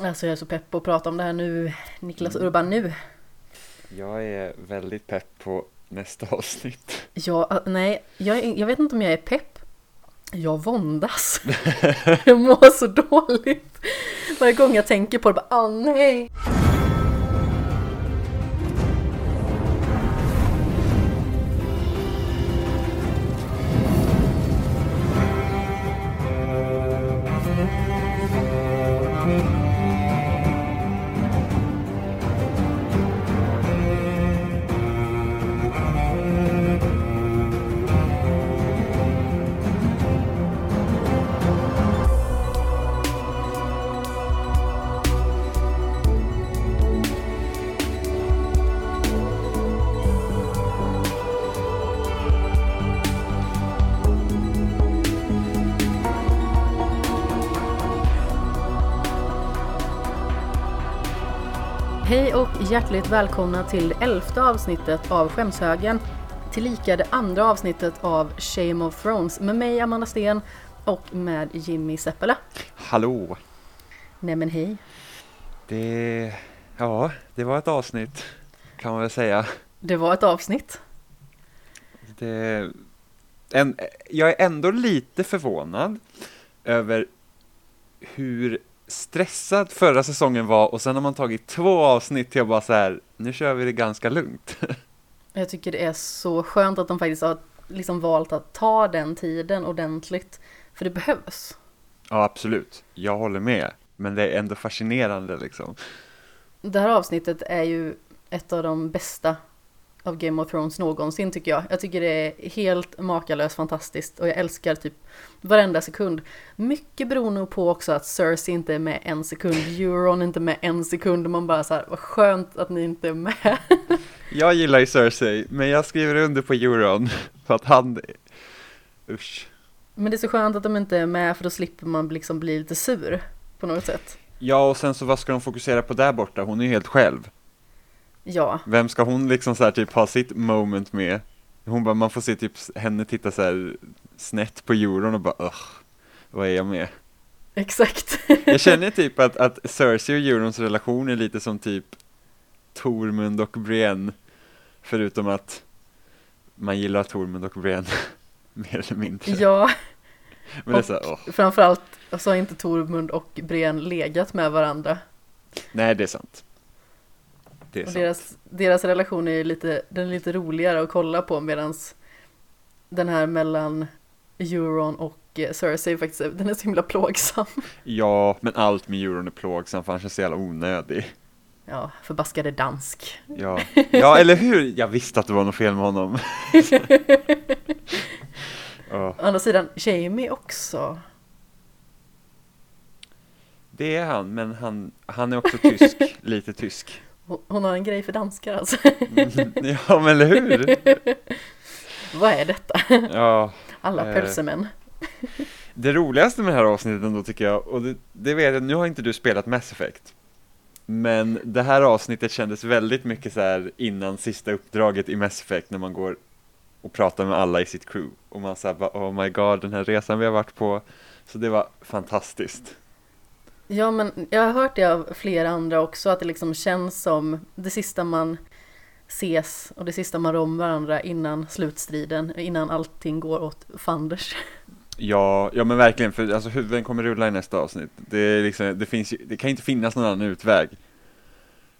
Alltså jag är så pepp på att prata om det här nu, Niklas Mm. Urban nu. Jag är väldigt pepp på nästa avsnitt. Jag, äh, nej, jag, jag vet inte om jag är pepp. Jag våndas. jag mår så dåligt. Varje gång jag tänker på det, bara, ah nej. Hjärtligt välkomna till elfte avsnittet av Skämshögen. Tillika det andra avsnittet av Shame of Thrones med mig Amanda Sten och med Jimmy Seppele. Hallå! Nej men hej. Det, ja, det var ett avsnitt kan man väl säga. Det var ett avsnitt. Det, en, jag är ändå lite förvånad över hur stressad förra säsongen var och sen har man tagit två avsnitt till att bara så här, nu kör vi det ganska lugnt. Jag tycker det är så skönt att de faktiskt har liksom valt att ta den tiden ordentligt. För det behövs. Ja, absolut. Jag håller med. Men det är ändå fascinerande liksom. Det här avsnittet är ju ett av de bästa av Game of Thrones någonsin tycker jag. Jag tycker det är helt makalöst fantastiskt och jag älskar typ varenda sekund. Mycket beror nog på också att Cersei inte är med en sekund, Euron inte med en sekund och man bara så här, vad skönt att ni inte är med. Jag gillar ju Cersei, men jag skriver under på Euron för att han, usch. Men det är så skönt att de inte är med för då slipper man liksom bli lite sur på något sätt. Ja, och sen så vad ska de fokusera på där borta? Hon är ju helt själv. Ja, Vem ska hon liksom så här typ ha sitt moment med? Hon bara, man får se typ henne titta så här snett på Euron och bara, ugh, vad är jag med? exakt. Jag känner typ att, att Cersei och Eurons relation är lite som typ Tormund och Brienne, förutom att man gillar Tormund och Brienne, mer eller mindre. ja, Men det är så åh. framförallt så har inte Tormund och Brienne legat med varandra. Nej, det är sant. Och deras, deras relation är lite, den är lite roligare att kolla på medan den här mellan Euron och eh, Cersei faktiskt, den är så himla plågsam. Ja, men allt med Euron är plågsamt för han känns så jävla onödig. Ja, förbaskade dansk. Ja. ja, eller hur? Jag visste att det var något fel med honom. ja, Å andra sidan, Jamie också. det är han, men han, han är också tysk, lite tysk. Hon- har en grej för danskar alltså. Mm, Ja, men eller hur? Vad är detta? Ja, Alla Eh. pölsemän. det roligaste med det här avsnittet ändå tycker jag, och det, det vet jag, nu har inte du spelat Mass Effect. Men det här avsnittet kändes väldigt mycket så här innan sista uppdraget i Mass Effect när man går och pratar med alla i sitt crew. Och man säger bara, oh my god, den här resan vi har varit på. Så det var fantastiskt. Ja, men jag har hört det av flera andra också, att det liksom känns som det sista man ses och det sista man rår om varandra innan slutstriden, innan allting går åt fanders. Ja, ja men verkligen, för alltså huvuden kommer rulla i nästa avsnitt. Det, liksom, det, finns det kan inte finnas någon annan utväg.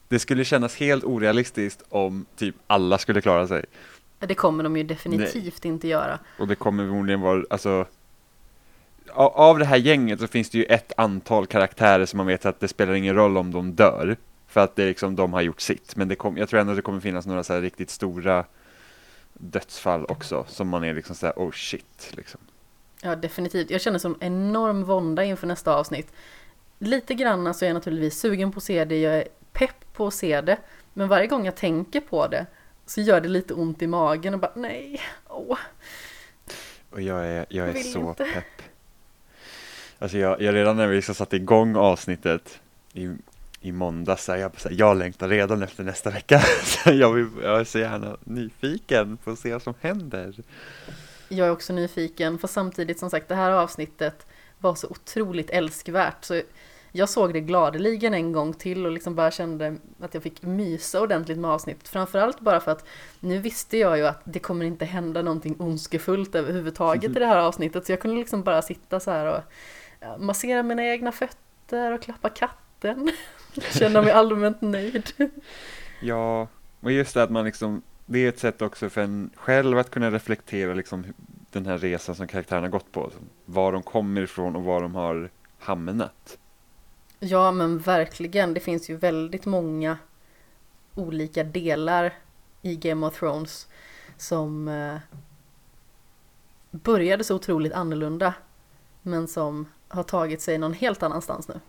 Det skulle kännas helt orealistiskt om typ alla skulle klara sig. Det kommer de ju definitivt inte göra. Och det kommer förmodligen vara, alltså av det här gänget så finns det ju ett antal karaktärer som man vet att det spelar ingen roll om de dör. För att det är liksom, de har gjort sitt. Men det kom, jag tror ändå att det kommer finnas några så här riktigt stora dödsfall också. Som man är liksom så här, oh shit, liksom. Ja, definitivt. Jag känner som enorm vånda inför nästa avsnitt. Lite grann så är jag naturligtvis sugen på att se det, jag är pepp på att se det. Men varje gång jag tänker på det så gör det lite ont i magen och bara nej, åh. Och jag är, jag är Vill så inte. pepp. Alltså jag, jag redan när vi liksom satte igång avsnittet i, i måndags, så här, jag, så här, jag längtar redan efter nästa vecka. Så jag, vill, jag är så gärna nyfiken på att se vad som händer. Jag är också nyfiken, för samtidigt som sagt det här avsnittet var så otroligt älskvärt. Så jag såg det gladeligen en gång till och liksom bara kände att jag fick mysa ordentligt med avsnittet. Framförallt bara för att nu visste jag ju att det kommer inte hända någonting ondskefullt överhuvudtaget i det här avsnittet. Så jag kunde liksom bara sitta så här och massera mina egna fötter och klappa katten. Känna mig allmänt nöjd. Ja, och just det att man liksom, det är ett sätt också för en själv att kunna reflektera liksom den här resan som karaktärerna gått på. Var de kommer ifrån och var de har hamnat. Ja men verkligen, det finns ju väldigt många olika delar i Game of Thrones som eh, började så otroligt annorlunda men som har tagit sig någon helt annanstans nu.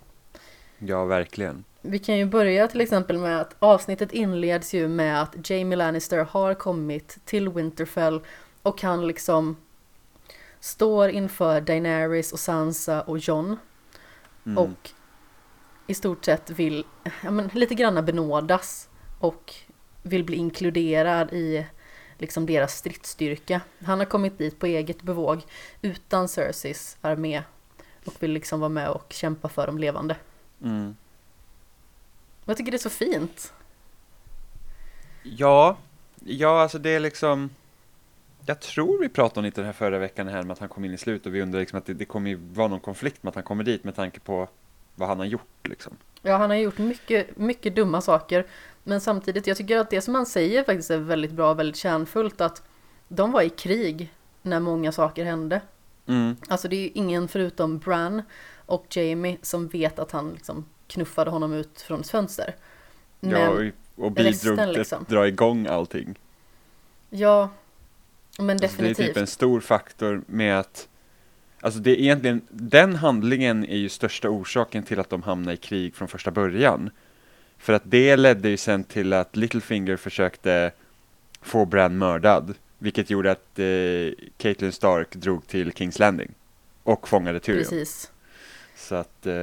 Ja, verkligen. Vi kan ju börja till exempel med att avsnittet inleds ju med att Jamie Lannister har kommit till Winterfell och han liksom står inför Daenerys och Sansa och Jon mm. och i stort sett vill, ja men lite granna benådas och vill bli inkluderad i liksom deras stridsstyrka. Han har kommit dit på eget bevåg utan Cerseis armé och vill liksom vara med och kämpa för de levande. Mm. Jag tycker det är så fint. Ja, ja alltså det är liksom jag tror vi pratade om lite den här förra veckan här med att han kom in i slutet och vi undrar liksom att det, det kommer ju vara någon konflikt med att han kommer dit med tanke på vad han har gjort liksom. Ja, han har gjort mycket, mycket dumma saker. Men samtidigt, jag tycker att det som han säger faktiskt är väldigt bra väldigt kärnfullt att de var i krig när många saker hände. Mm. Alltså det är ju ingen förutom Bran och Jamie som vet att han liksom knuffade honom ut från ett fönster. Men ja, och bidrog till liksom. att dra igång allting. Ja, men definitivt. Alltså det är typ en stor faktor med att Alltså det är egentligen, den handlingen är ju största orsaken till att de hamnar i krig från första början. För att det ledde ju sen till att Littlefinger försökte få Bran mördad. Vilket gjorde att eh, Caitlyn Stark drog till Kings Landing. Och fångade Tyrion. Precis. Så att eh,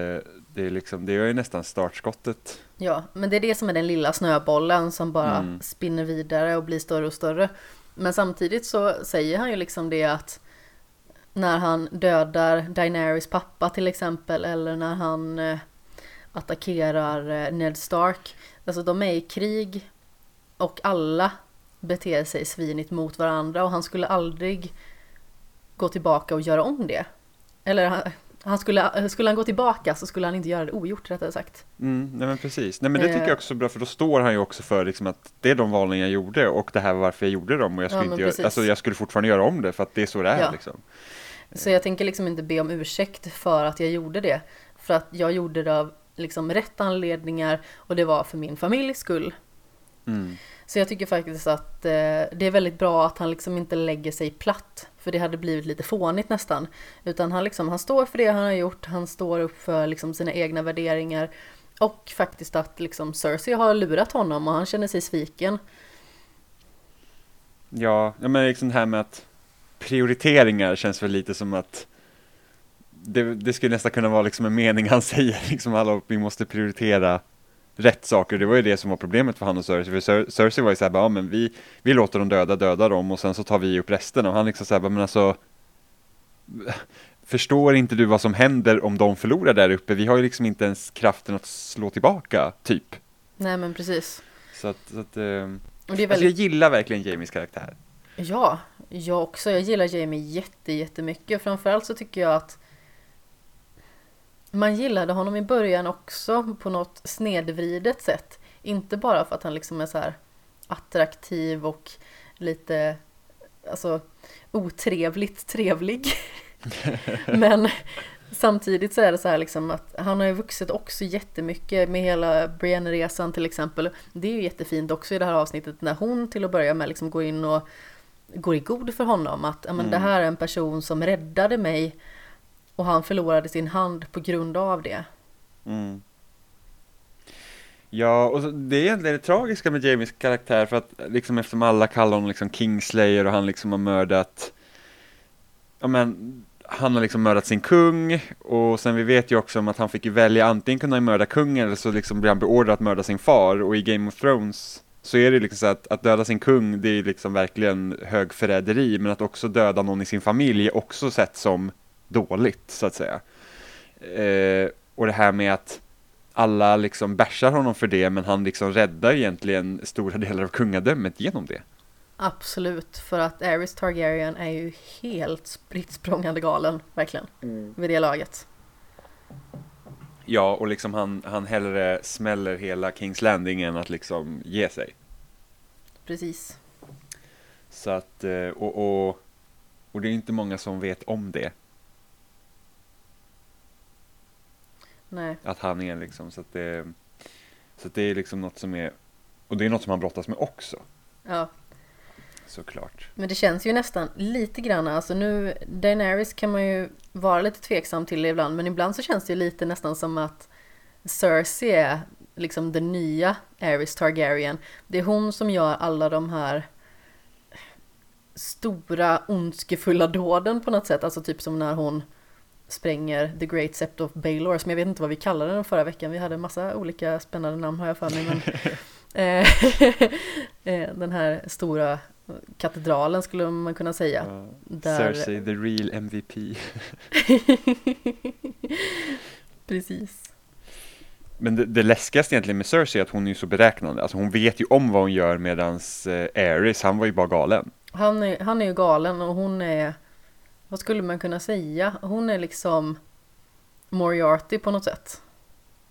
det är liksom, det är ju nästan startskottet. Ja, men det är det som är den lilla snöbollen som bara mm. spinner vidare och blir större och större. Men samtidigt så säger han ju liksom det att när han dödar Daenerys pappa till exempel eller när han eh, attackerar eh, Ned Stark. Alltså de är i krig och alla beter sig svinigt mot varandra och han skulle aldrig gå tillbaka och göra om det. Eller han skulle, skulle han gå tillbaka så skulle han inte göra det ogjort rättare sagt. Mm, nej men precis, nej men det tycker jag eh. också är bra för då står han ju också för liksom att det är de valen jag gjorde och det här var varför jag gjorde dem och jag skulle, ja, inte göra, alltså jag skulle fortfarande göra om det för att det är så det är ja. liksom. Så jag tänker liksom inte be om ursäkt för att jag gjorde det. För att jag gjorde det av liksom rätt anledningar och det var för min familjs skull. Mm. Så jag tycker faktiskt att eh, det är väldigt bra att han liksom inte lägger sig platt. För det hade blivit lite fånigt nästan. Utan han, liksom, han står för det han har gjort, han står upp för liksom, sina egna värderingar. Och faktiskt att liksom, Cersei har lurat honom och han känner sig sviken. Ja, men liksom det här med att prioriteringar känns väl lite som att det, det skulle nästan kunna vara liksom en mening han säger, liksom alla, vi måste prioritera rätt saker. Det var ju det som var problemet för han och Cersei. För Cersei var ju såhär, ja men vi, vi låter dem döda, döda dem och sen så tar vi upp resten. Och han liksom såhär, men alltså Förstår inte du vad som händer om de förlorar där uppe? Vi har ju liksom inte ens kraften att slå tillbaka, typ. Nej men precis. Så att, så att eh, väldigt... alltså jag gillar verkligen Jamies karaktär. Ja, jag också. Jag gillar Jamie jätte, jättemycket. Framförallt så tycker jag att man gillade honom i början också på något snedvridet sätt. Inte bara för att han liksom är så attraktiv och lite alltså otrevligt trevlig. Men samtidigt så är det så här liksom att han har ju vuxit också jättemycket med hela Brienne-resan till exempel. Det är ju jättefint också i det här avsnittet när hon till att börja med liksom går in och går i god för honom. Att men, mm. det här är en person som räddade mig och han förlorade sin hand på grund av det. Mm. Ja, och det är egentligen det tragiska med Jamies karaktär för att liksom eftersom alla kallar honom liksom Kingslayer och han liksom har mördat Ja men han har liksom mördat sin kung och sen vi vet ju också om att han fick ju välja antingen kunna mörda kungen eller så liksom blir han beordrad att mörda sin far och i Game of Thrones så är det liksom så att, att döda sin kung, det är liksom verkligen hög förräderi men att också döda någon i sin familj är också sett som dåligt, så att säga. Eh, och det här med att alla liksom bärsar honom för det men han liksom räddar egentligen stora delar av kungadömet genom det. Absolut, för att Aerys Targaryen är ju helt spritt galen, verkligen, Mm. vid det laget. Ja, och liksom han, han hellre smäller hela Kings Landing än att liksom ge sig. Precis. Så att, eh, och, och, och det är inte många som vet om det, Nej, att han är liksom, så att det, så att det är liksom något som är, och det är något som han brottas med också, ja. såklart. Men det känns ju nästan lite grann, alltså nu, Daenerys kan man ju vara lite tveksam till ibland, men ibland så känns det ju lite nästan som att Cersei är liksom den nya Aerys Targaryen. Det är hon som gör alla de här stora ondskefulla dåden på något sätt, alltså typ som när hon spränger The Great Sept of Baelor, som jag vet inte vad vi kallade den förra veckan, vi hade massa olika spännande namn har jag för mig, men eh, eh, den här stora katedralen skulle man kunna säga. Ja, Där... Cersei, the real MVP. Precis. Men det, det läskigaste egentligen med Cersei är att hon är så beräknande, alltså hon vet ju om vad hon gör medans eh, Aerys, han var ju bara galen. Han är, han är ju galen och hon är, vad skulle man kunna säga? Hon är liksom Moriarty på något sätt.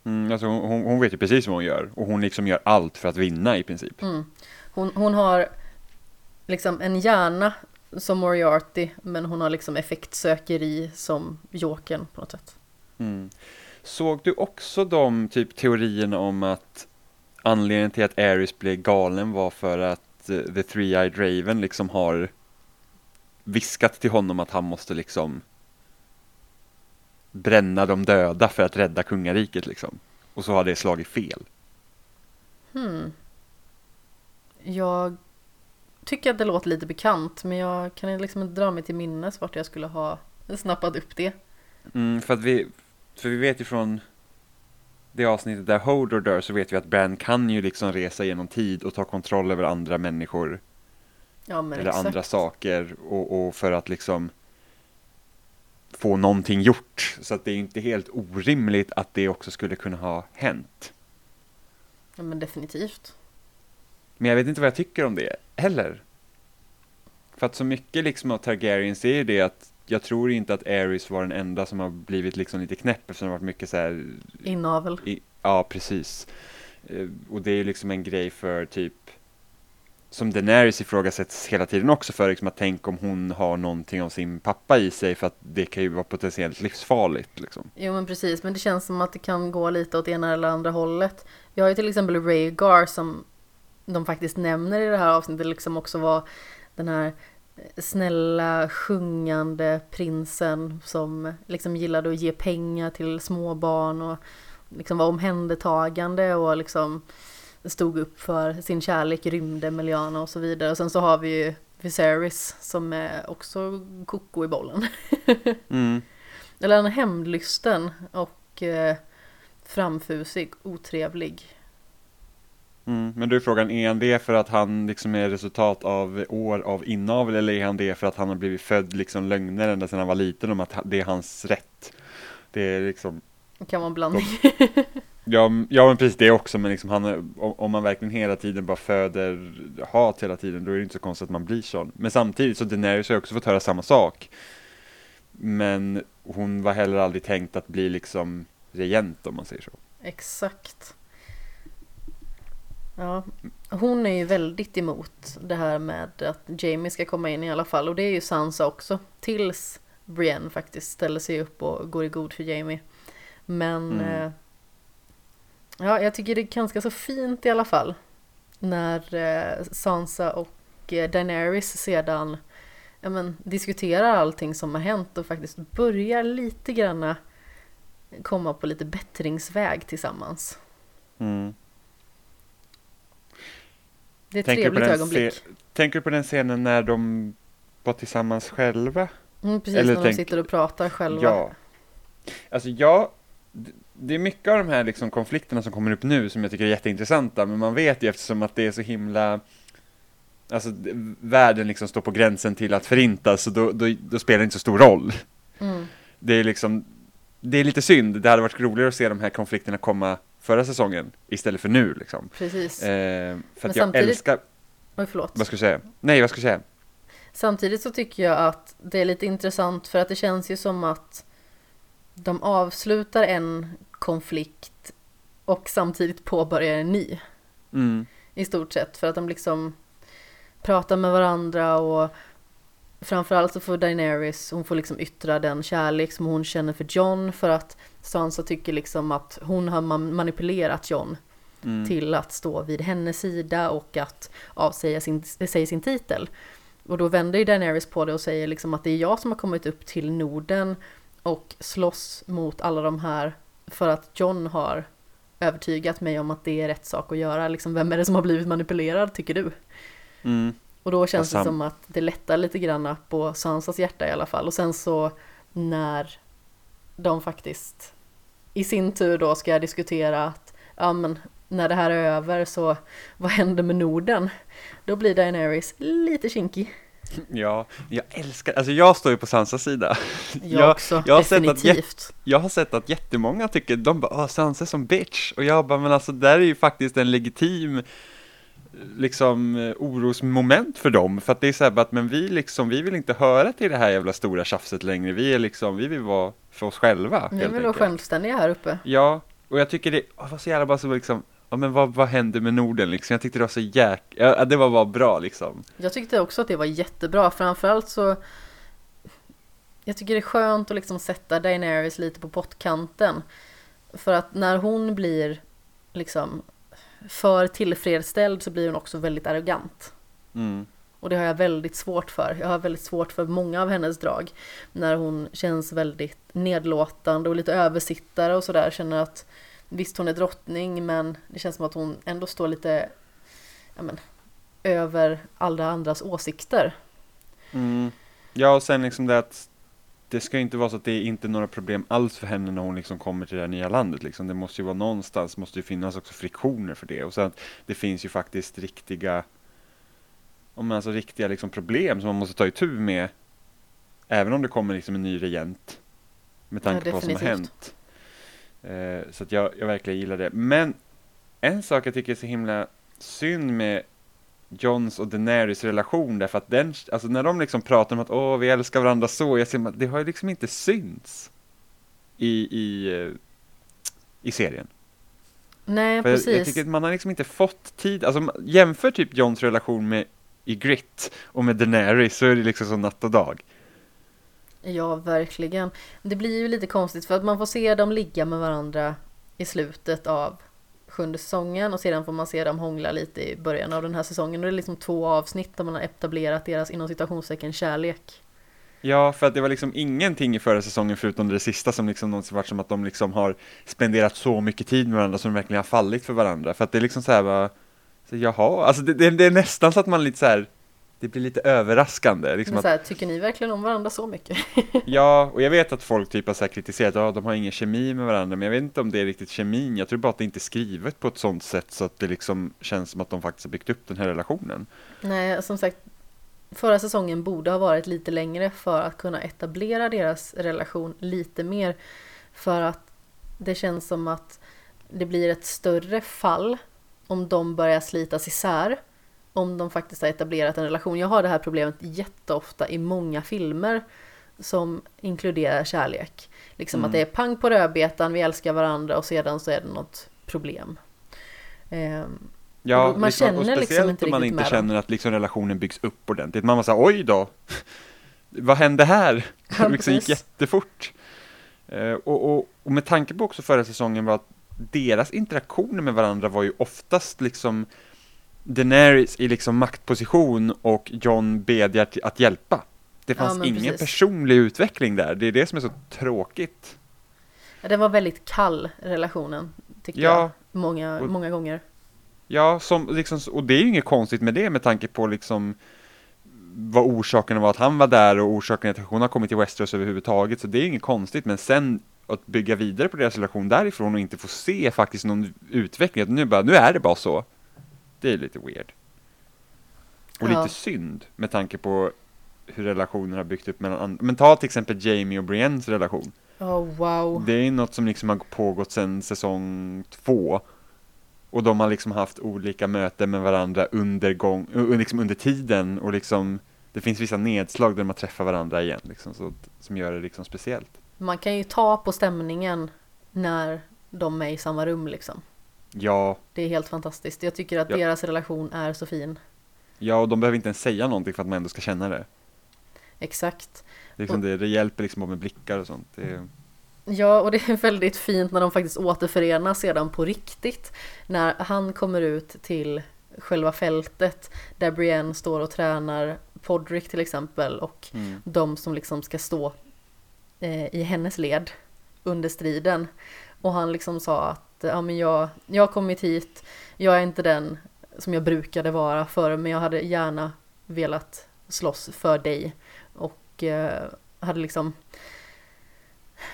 Mm, alltså hon, hon, vet ju precis vad hon gör, och hon liksom gör allt för att vinna i princip. Mm. Hon, hon har liksom en hjärna som Moriarty men hon har liksom effektsökeri som Jokern på något sätt. Mm. Såg du också de typ teorierna om att anledningen till att Aerys blev galen var för att eh, The Three-Eyed Raven liksom har viskat till honom att han måste liksom bränna de döda för att rädda kungariket liksom. Och så har det slagit fel. Hmm. Jag tycker att det låter lite bekant men jag kan liksom inte dra mig till minnes vart jag skulle ha snappat upp det. Mm, för att vi, för vi vet ju från det avsnittet där Hodor dör så vet vi att Bran kan ju liksom resa genom tid och ta kontroll över andra människor Ja eller exakt. andra saker och, och för att liksom få någonting gjort. Så att det är inte helt orimligt att det också skulle kunna ha hänt. Ja men definitivt. Men jag vet inte vad jag tycker om det heller. För att så mycket liksom av Targaryens är ju det att jag tror inte att Aerys var den enda som har blivit liksom lite knäpp eftersom det har varit mycket så här Inavel. I, ja, precis. Eh, Och det är ju liksom en grej för typ som Daenerys ifrågasätts hela tiden också för liksom att tänk om hon har någonting av sin pappa i sig för att det kan ju vara potentiellt livsfarligt liksom. Jo men precis, men det känns som att det kan gå lite åt ena eller andra hållet. Vi har ju till exempel Rhaegar som de faktiskt nämner i det här avsnittet liksom också var den här eh, snälla sjungande prinsen som liksom gillade att ge pengar till småbarn och liksom var omhändertagande och liksom stod upp för sin kärlek, rymde Meliana och så vidare. Och sen så har vi ju Viserys som är också koko i bollen. Mm. Eller han är hämndlysten och eh, framfusig, otrevlig. Mm. Men då är frågan, är han det för att han liksom är resultat av år av inavel eller är han det för att han har blivit född liksom lögner ända sedan han var liten om att det är hans rätt? Det är liksom Det kan vara en blandning. Ja, ja men precis det också, men liksom han, om man verkligen hela tiden bara föder hat hela tiden, då är det inte så konstigt att man blir sån. Men samtidigt så Daenerys har ju också fått höra samma sak. Men hon var heller aldrig tänkt att bli liksom regent om man säger så. Exakt. Ja, hon är ju väldigt emot det här med att Jamie ska komma in i alla fall. Och det är ju Sansa också. Tills Brienne faktiskt ställer sig upp och går i god för Jamie. Men Mm. eh, ja, jag tycker det är ganska så fint i alla fall. När eh, Sansa och eh, Daenerys sedan ja, men, diskuterar allting som har hänt och faktiskt börjar lite granna komma på lite bättringsväg tillsammans. Mm. Det är ett Tänker trevligt ögonblick. Tänker du på den scenen när de var tillsammans själva? Mm, precis eller när de sitter och pratar själva. Ja. Alltså jag, det är mycket av de här liksom konflikterna som kommer upp nu som jag tycker är jätteintressanta, men man vet ju eftersom att det är så himla Alltså världen liksom står på gränsen till att förintas, så då, då, då spelar det inte så stor roll. Mm, Det är liksom, det är lite synd, det hade varit roligare att se de här konflikterna komma förra säsongen istället för nu liksom. Precis. Eh, för att jag samtidigt- älskar, Oj, förlåt. vad ska jag säga? Nej, vad ska jag säga? Samtidigt så tycker jag att det är lite intressant för att det känns ju som att de avslutar en konflikt och samtidigt påbörjar en ny Mm. i stort sett för att de liksom pratar med varandra och framförallt så får Daenerys, hon får liksom yttra den kärlek som hon känner för John för att Sansa tycker liksom att hon har man- manipulerat John Mm. till att stå vid hennes sida och att avsäga sin, säga sin titel. Och då vänder ju Daenerys på det och säger liksom att det är jag som har kommit upp till Norden och slåss mot alla de här för att John har övertygat mig om att det är rätt sak att göra. Liksom, vem är det som har blivit manipulerad tycker du? Mm. Och då känns det som att det lättar lite grann på Sansas hjärta i alla fall. Och sen så när de faktiskt i sin tur då ska diskutera att ja men när det här är över så vad händer med Norden? Då blir Daenerys lite kinkig. Ja, jag älskar, alltså jag står ju på Sansas sida. Jag, Jag- också, jag har sett att definitivt. Jag har sett att jättemånga tycker, de bara Sansa som bitch, och jag bara men alltså där är ju faktiskt en legitim liksom orosmoment för dem, för att det är så här att men vi liksom, vi vill inte höra till det här jävla stora tjafset längre, vi är liksom, vi vill vara för oss själva helt vill vara självständiga här uppe. Ja, och jag tycker det var så jävla bara så liksom, ja men vad, vad händer med Norden liksom, jag tyckte det var så jäk, ja det var bara bra liksom. Jag tyckte också att det var jättebra, framförallt så Jag tycker det är skönt att liksom sätta Daenerys lite på pottkanten För att när hon blir liksom för tillfredsställd så blir hon också väldigt arrogant Mm. Och det har jag väldigt svårt för. Jag har väldigt svårt för många av hennes drag. När hon känns väldigt nedlåtande och lite översittare och sådär. Känner att visst hon är drottning men det känns som att hon ändå står lite men, över alla andras åsikter. Mm. Ja, och sen liksom det att det ska ju inte vara så att det är inte några problem alls för henne när hon liksom kommer till det här nya landet liksom. Det måste ju vara någonstans, måste ju finnas också friktioner för det. Och sen att det finns ju faktiskt riktiga, om man alltså riktiga liksom problem som man måste ta itu med. Även om det kommer liksom en ny regent. Med tanke Ja, på vad som har hänt. Eh, så att jag, jag verkligen gillar det. Men en sak jag tycker är så himla synd med Johns och Daenerys relation därför att den, alltså när de liksom pratar om att åh vi älskar varandra så, jag ser att det har ju liksom inte synts i, i, eh, i serien. Nej, För jag, precis. jag tycker att man har liksom inte fått tid, alltså jämför typ Johns relation med i Grit och med Daenerys så är det liksom som natt och dag. Ja, verkligen. Det blir ju lite konstigt för att man får se dem ligga med varandra i slutet av sjunde säsongen och sedan får man se dem hångla lite i början av den här säsongen. Och det är liksom två avsnitt där man har etablerat deras inom citationstecken kärlek. Ja, för att det var liksom ingenting i förra säsongen förutom det sista som liksom någonsin varit som att de liksom har spenderat så mycket tid med varandra som de verkligen har fallit för varandra. För att det är liksom så här bara, så jaha, alltså det, det, det är nästan så att man lite så här, det blir lite överraskande. Liksom Men att, så här, tycker ni verkligen om varandra så mycket? ja, och jag vet att folk typ har så här kritiserat, ja de har ingen kemi med varandra, men jag vet inte om det är riktigt kemin. Jag tror bara att det inte är skrivet på ett sånt sätt så att det liksom känns som att de faktiskt har byggt upp den här relationen. Nej, som sagt, förra säsongen borde ha varit lite längre för att kunna etablera deras relation lite mer. För att det känns som att det blir ett större fall om de börjar slitas isär. Om de faktiskt har etablerat en relation. Jag har det här problemet jätteofta i många filmer som inkluderar kärlek. Liksom Mm. att det är pang på rödbetan, vi älskar varandra och sedan så är det något problem. Ehm, Ja, man liksom, känner liksom inte om man inte känner att liksom relationen byggs upp ordentligt. Man var såhär, oj då, vad hände här? Ja, det liksom gick jättefort. Eh, och, och, och med tanke på också förra säsongen var att deras interaktioner med varandra var ju oftast liksom Daenerys i liksom maktposition och John bedjar att hjälpa. Det Ja, fanns men ingen precis. personlig utveckling där, det är det som är så tråkigt. Ja, Det var väldigt kall relationen, tyckte Ja, jag. Många, och- många gånger. Ja, som, liksom, och det är ju inget konstigt med det med tanke på liksom vad orsaken var att han var där och orsaken till att hon har kommit till Westeros överhuvudtaget, så det är inget konstigt, men sen att bygga vidare på deras relation därifrån och inte få se faktiskt någon utveckling, att nu, bara, nu är det bara så. Det är lite weird. Och Ja. lite synd med tanke på hur relationen har byggt upp mellan andra. Men ta till exempel Jamie och Briennes relation. Oh wow. Det är något som liksom har pågått sedan säsong två. Och de har liksom haft olika möten med varandra under, gång, liksom under tiden och liksom det finns vissa nedslag där man träffar varandra igen liksom, så, som gör det liksom speciellt. Man kan ju ta på stämningen när de är i samma rum liksom. Ja, Det är helt fantastiskt. Jag tycker att Ja. deras relation är så fin. ja och de behöver inte ens säga någonting för att man ändå ska känna det. Exakt. Det, liksom det, det hjälper liksom med blickar och sånt. Det, Ja, och det är väldigt fint när de faktiskt återförenas sedan på riktigt. När han kommer ut till själva fältet där Brienne står och tränar Podrick till exempel och mm. de som liksom ska stå eh, i hennes led under striden. Och han liksom sa att ja, men jag, jag har kommit hit, jag är inte den som jag brukade vara förr men jag hade gärna velat slåss för dig. Och eh, hade liksom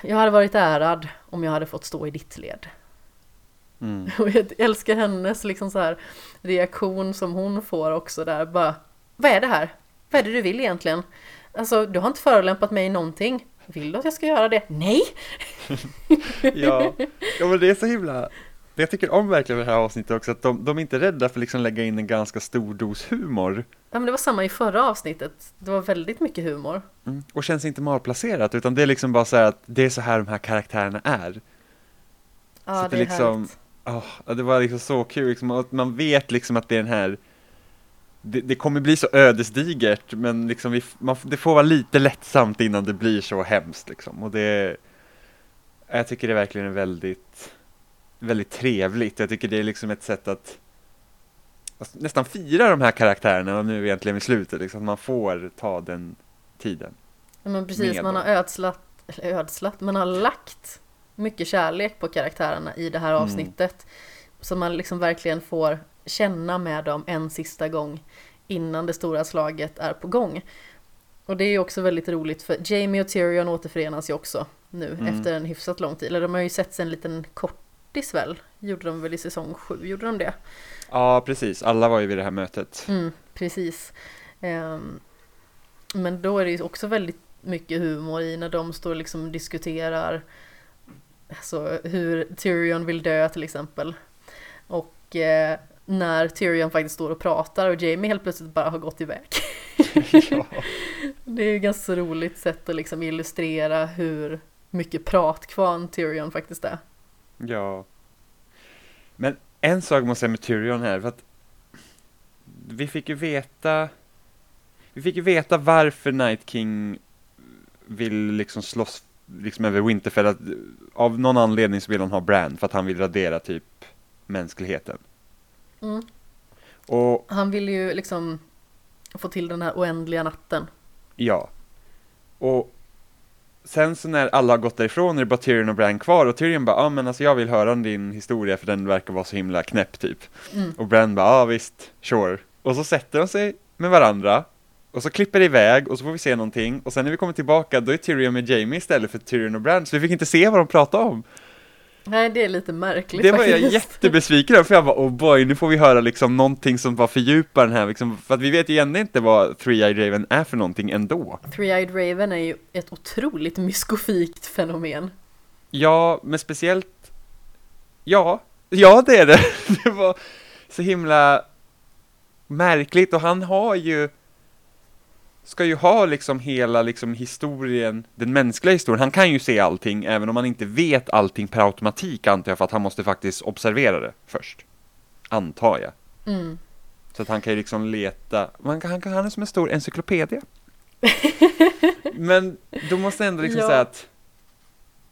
jag hade varit ärad om jag hade fått stå i ditt led. Mm. Och jag älskar hennes liksom så här reaktion som hon får också där bara Vad är det här? Vad är det du vill egentligen? Alltså du har inte förolämpat mig i någonting. Vill du att jag ska göra det? Nej! ja. ja, men det är så himla det jag tycker om verkligen det här avsnittet också, att de, de är inte rädda för att liksom lägga in en ganska stor dos humor. Ja men det var samma i förra avsnittet. Det var väldigt mycket humor. Mm. Och känns inte malplacerat, utan det är liksom bara så här att det är så här de här karaktärerna är. Ja Så det det är liksom- härligt. Oh, det var liksom så kul, liksom, att man vet liksom att det är den här det, det kommer bli så ödesdigert, men liksom vi, man, det får vara lite lättsamt innan det blir så hemskt liksom. Och det, jag tycker det är verkligen är väldigt, väldigt trevligt. Jag tycker det är liksom ett sätt att alltså, nästan fira de här karaktärerna och nu egentligen i slutet, liksom, att man får ta den tiden. Ja, men precis, man har ödslat, eller ödslat, man har lagt mycket kärlek på karaktärerna i det här Mm. avsnittet. Så man liksom verkligen får känna med dem en sista gång innan det stora slaget är på gång. Och det är ju också väldigt roligt för Jamie och Tyrion återförenas ju också nu Mm. efter en hyfsat lång tid. Eller de har ju sett en liten kortis väl? Gjorde de väl i säsong sju? Gjorde de det? Ja, precis. Alla var ju vid det här mötet. Mm, precis. Ehm, men då är det ju också väldigt mycket humor i när de står och liksom diskuterar alltså, hur Tyrion vill dö till exempel. Och eh, när Tyrion faktiskt står och pratar och Jamie helt plötsligt bara har gått iväg. ja. Det är ju ganska roligt sätt att liksom illustrera hur mycket pratkvarn Tyrion faktiskt är. Ja. Men en sak måste jag säga med Tyrion här, för att vi fick ju veta vi fick ju veta varför Night King vill liksom slåss liksom över Winterfell, att av någon anledning så vill han ha Bran för att han vill radera typ mänskligheten. Mm. Och Han vill ju liksom få till den här oändliga natten. Ja. Och sen så när alla har gått därifrån är det bara Tyrion och Bran kvar och Tyrion bara, ja ah, men alltså jag vill höra om din historia för den verkar vara så himla knäpp typ. Mm. Och Bran bara, ja ah, visst, sure. Och så sätter de sig med varandra och så klipper det iväg och så får vi se någonting och sen när vi kommer tillbaka då är Tyrion med Jamie istället för Tyrion och Bran så vi fick inte se vad de pratade om. Nej, det är lite märkligt Det var jag jättebesviken över för jag bara, oh boy, nu får vi höra liksom någonting som bara fördjupar den här liksom, för att vi vet ju ändå inte vad Three-Eyed Raven är för någonting ändå. Three-Eyed Raven är ju ett otroligt myskofikt fenomen. Ja, men speciellt Ja, ja det är det. Det var så himla märkligt och han har ju ska ju ha liksom hela liksom historien, den mänskliga historien. Han kan ju se allting även om han inte vet allting per automatik antar jag för att han måste faktiskt observera det först. Antar jag. Mm. Så att han kan ju liksom leta, man kan, han, kan, han är som en stor encyklopedia. Men då måste jag ändå liksom Ja. säga att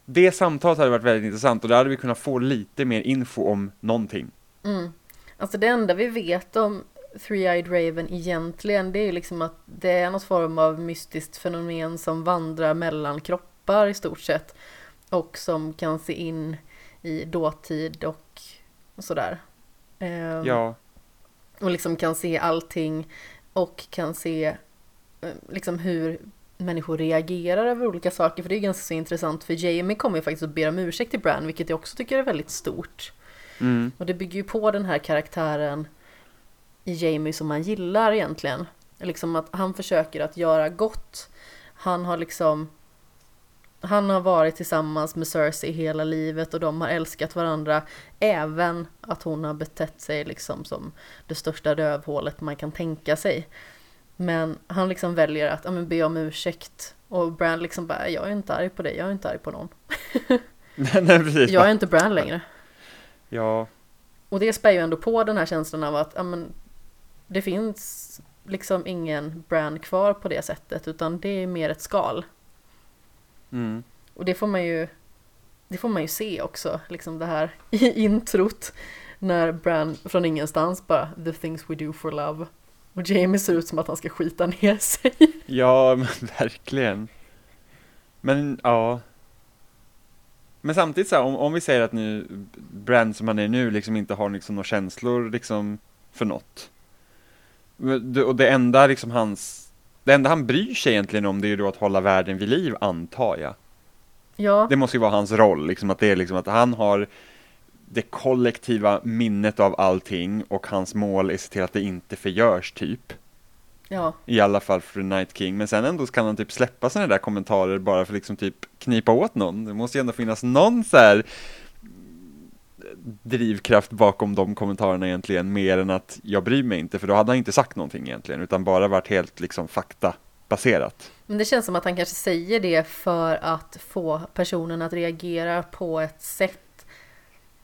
det samtalet hade varit väldigt intressant och där hade vi kunnat få lite mer info om någonting. Mm. Alltså det enda vi vet om Three-Eyed Raven egentligen det är liksom att det är något form av mystiskt fenomen som vandrar mellan kroppar i stort sett. Och som kan se in i dåtid och sådär. Ehm, Ja, Och liksom kan se allting och kan se eh, liksom hur människor reagerar över olika saker. För det är ganska så intressant för Jamie kommer ju faktiskt att be om ursäkt till Bran vilket jag också tycker är väldigt stort. mm, Och det bygger ju på den här karaktären i Jamie som man gillar egentligen. Liksom att han försöker att göra gott. Han har liksom han har varit tillsammans med Cersei hela livet och de har älskat varandra. Även att hon har betett sig liksom som det största rövhålet man kan tänka sig. Men han liksom väljer att ja, men be om ursäkt. Och Bran liksom bara, jag är inte arg på dig, jag är inte arg på någon. nej, nej, precis. Jag är inte Bran längre. Ja, Och det spär ju ändå på den här känslan av att ja, men, det finns liksom ingen Bran kvar på det sättet utan det är mer ett skal. mm. Och det får man ju Det får man ju se också, liksom det här i introt När Bran från ingenstans bara The things we do for love Och Jamie ser ut som att han ska skita ner sig Ja, men verkligen. Men ja. Men samtidigt så här, om, om vi säger att nu Brand som han är nu liksom inte har liksom några känslor liksom för något. Och det enda liksom hans, det enda han bryr sig egentligen om det är ju då att hålla världen vid liv antar jag. Ja, Det måste ju vara hans roll, liksom att det är liksom att han har det kollektiva minnet av allting och hans mål är att se till att det inte förgörs typ. ja, I alla fall för Night King, men sen ändå kan han typ släppa sådana där kommentarer bara för liksom typ knipa åt någon. Det måste ju ändå finnas någon så här drivkraft bakom de kommentarerna egentligen, mer än att jag bryr mig inte, för då hade han inte sagt någonting egentligen, utan bara varit helt liksom faktabaserat. Men det känns som att han kanske säger det för att få personen att reagera på ett sätt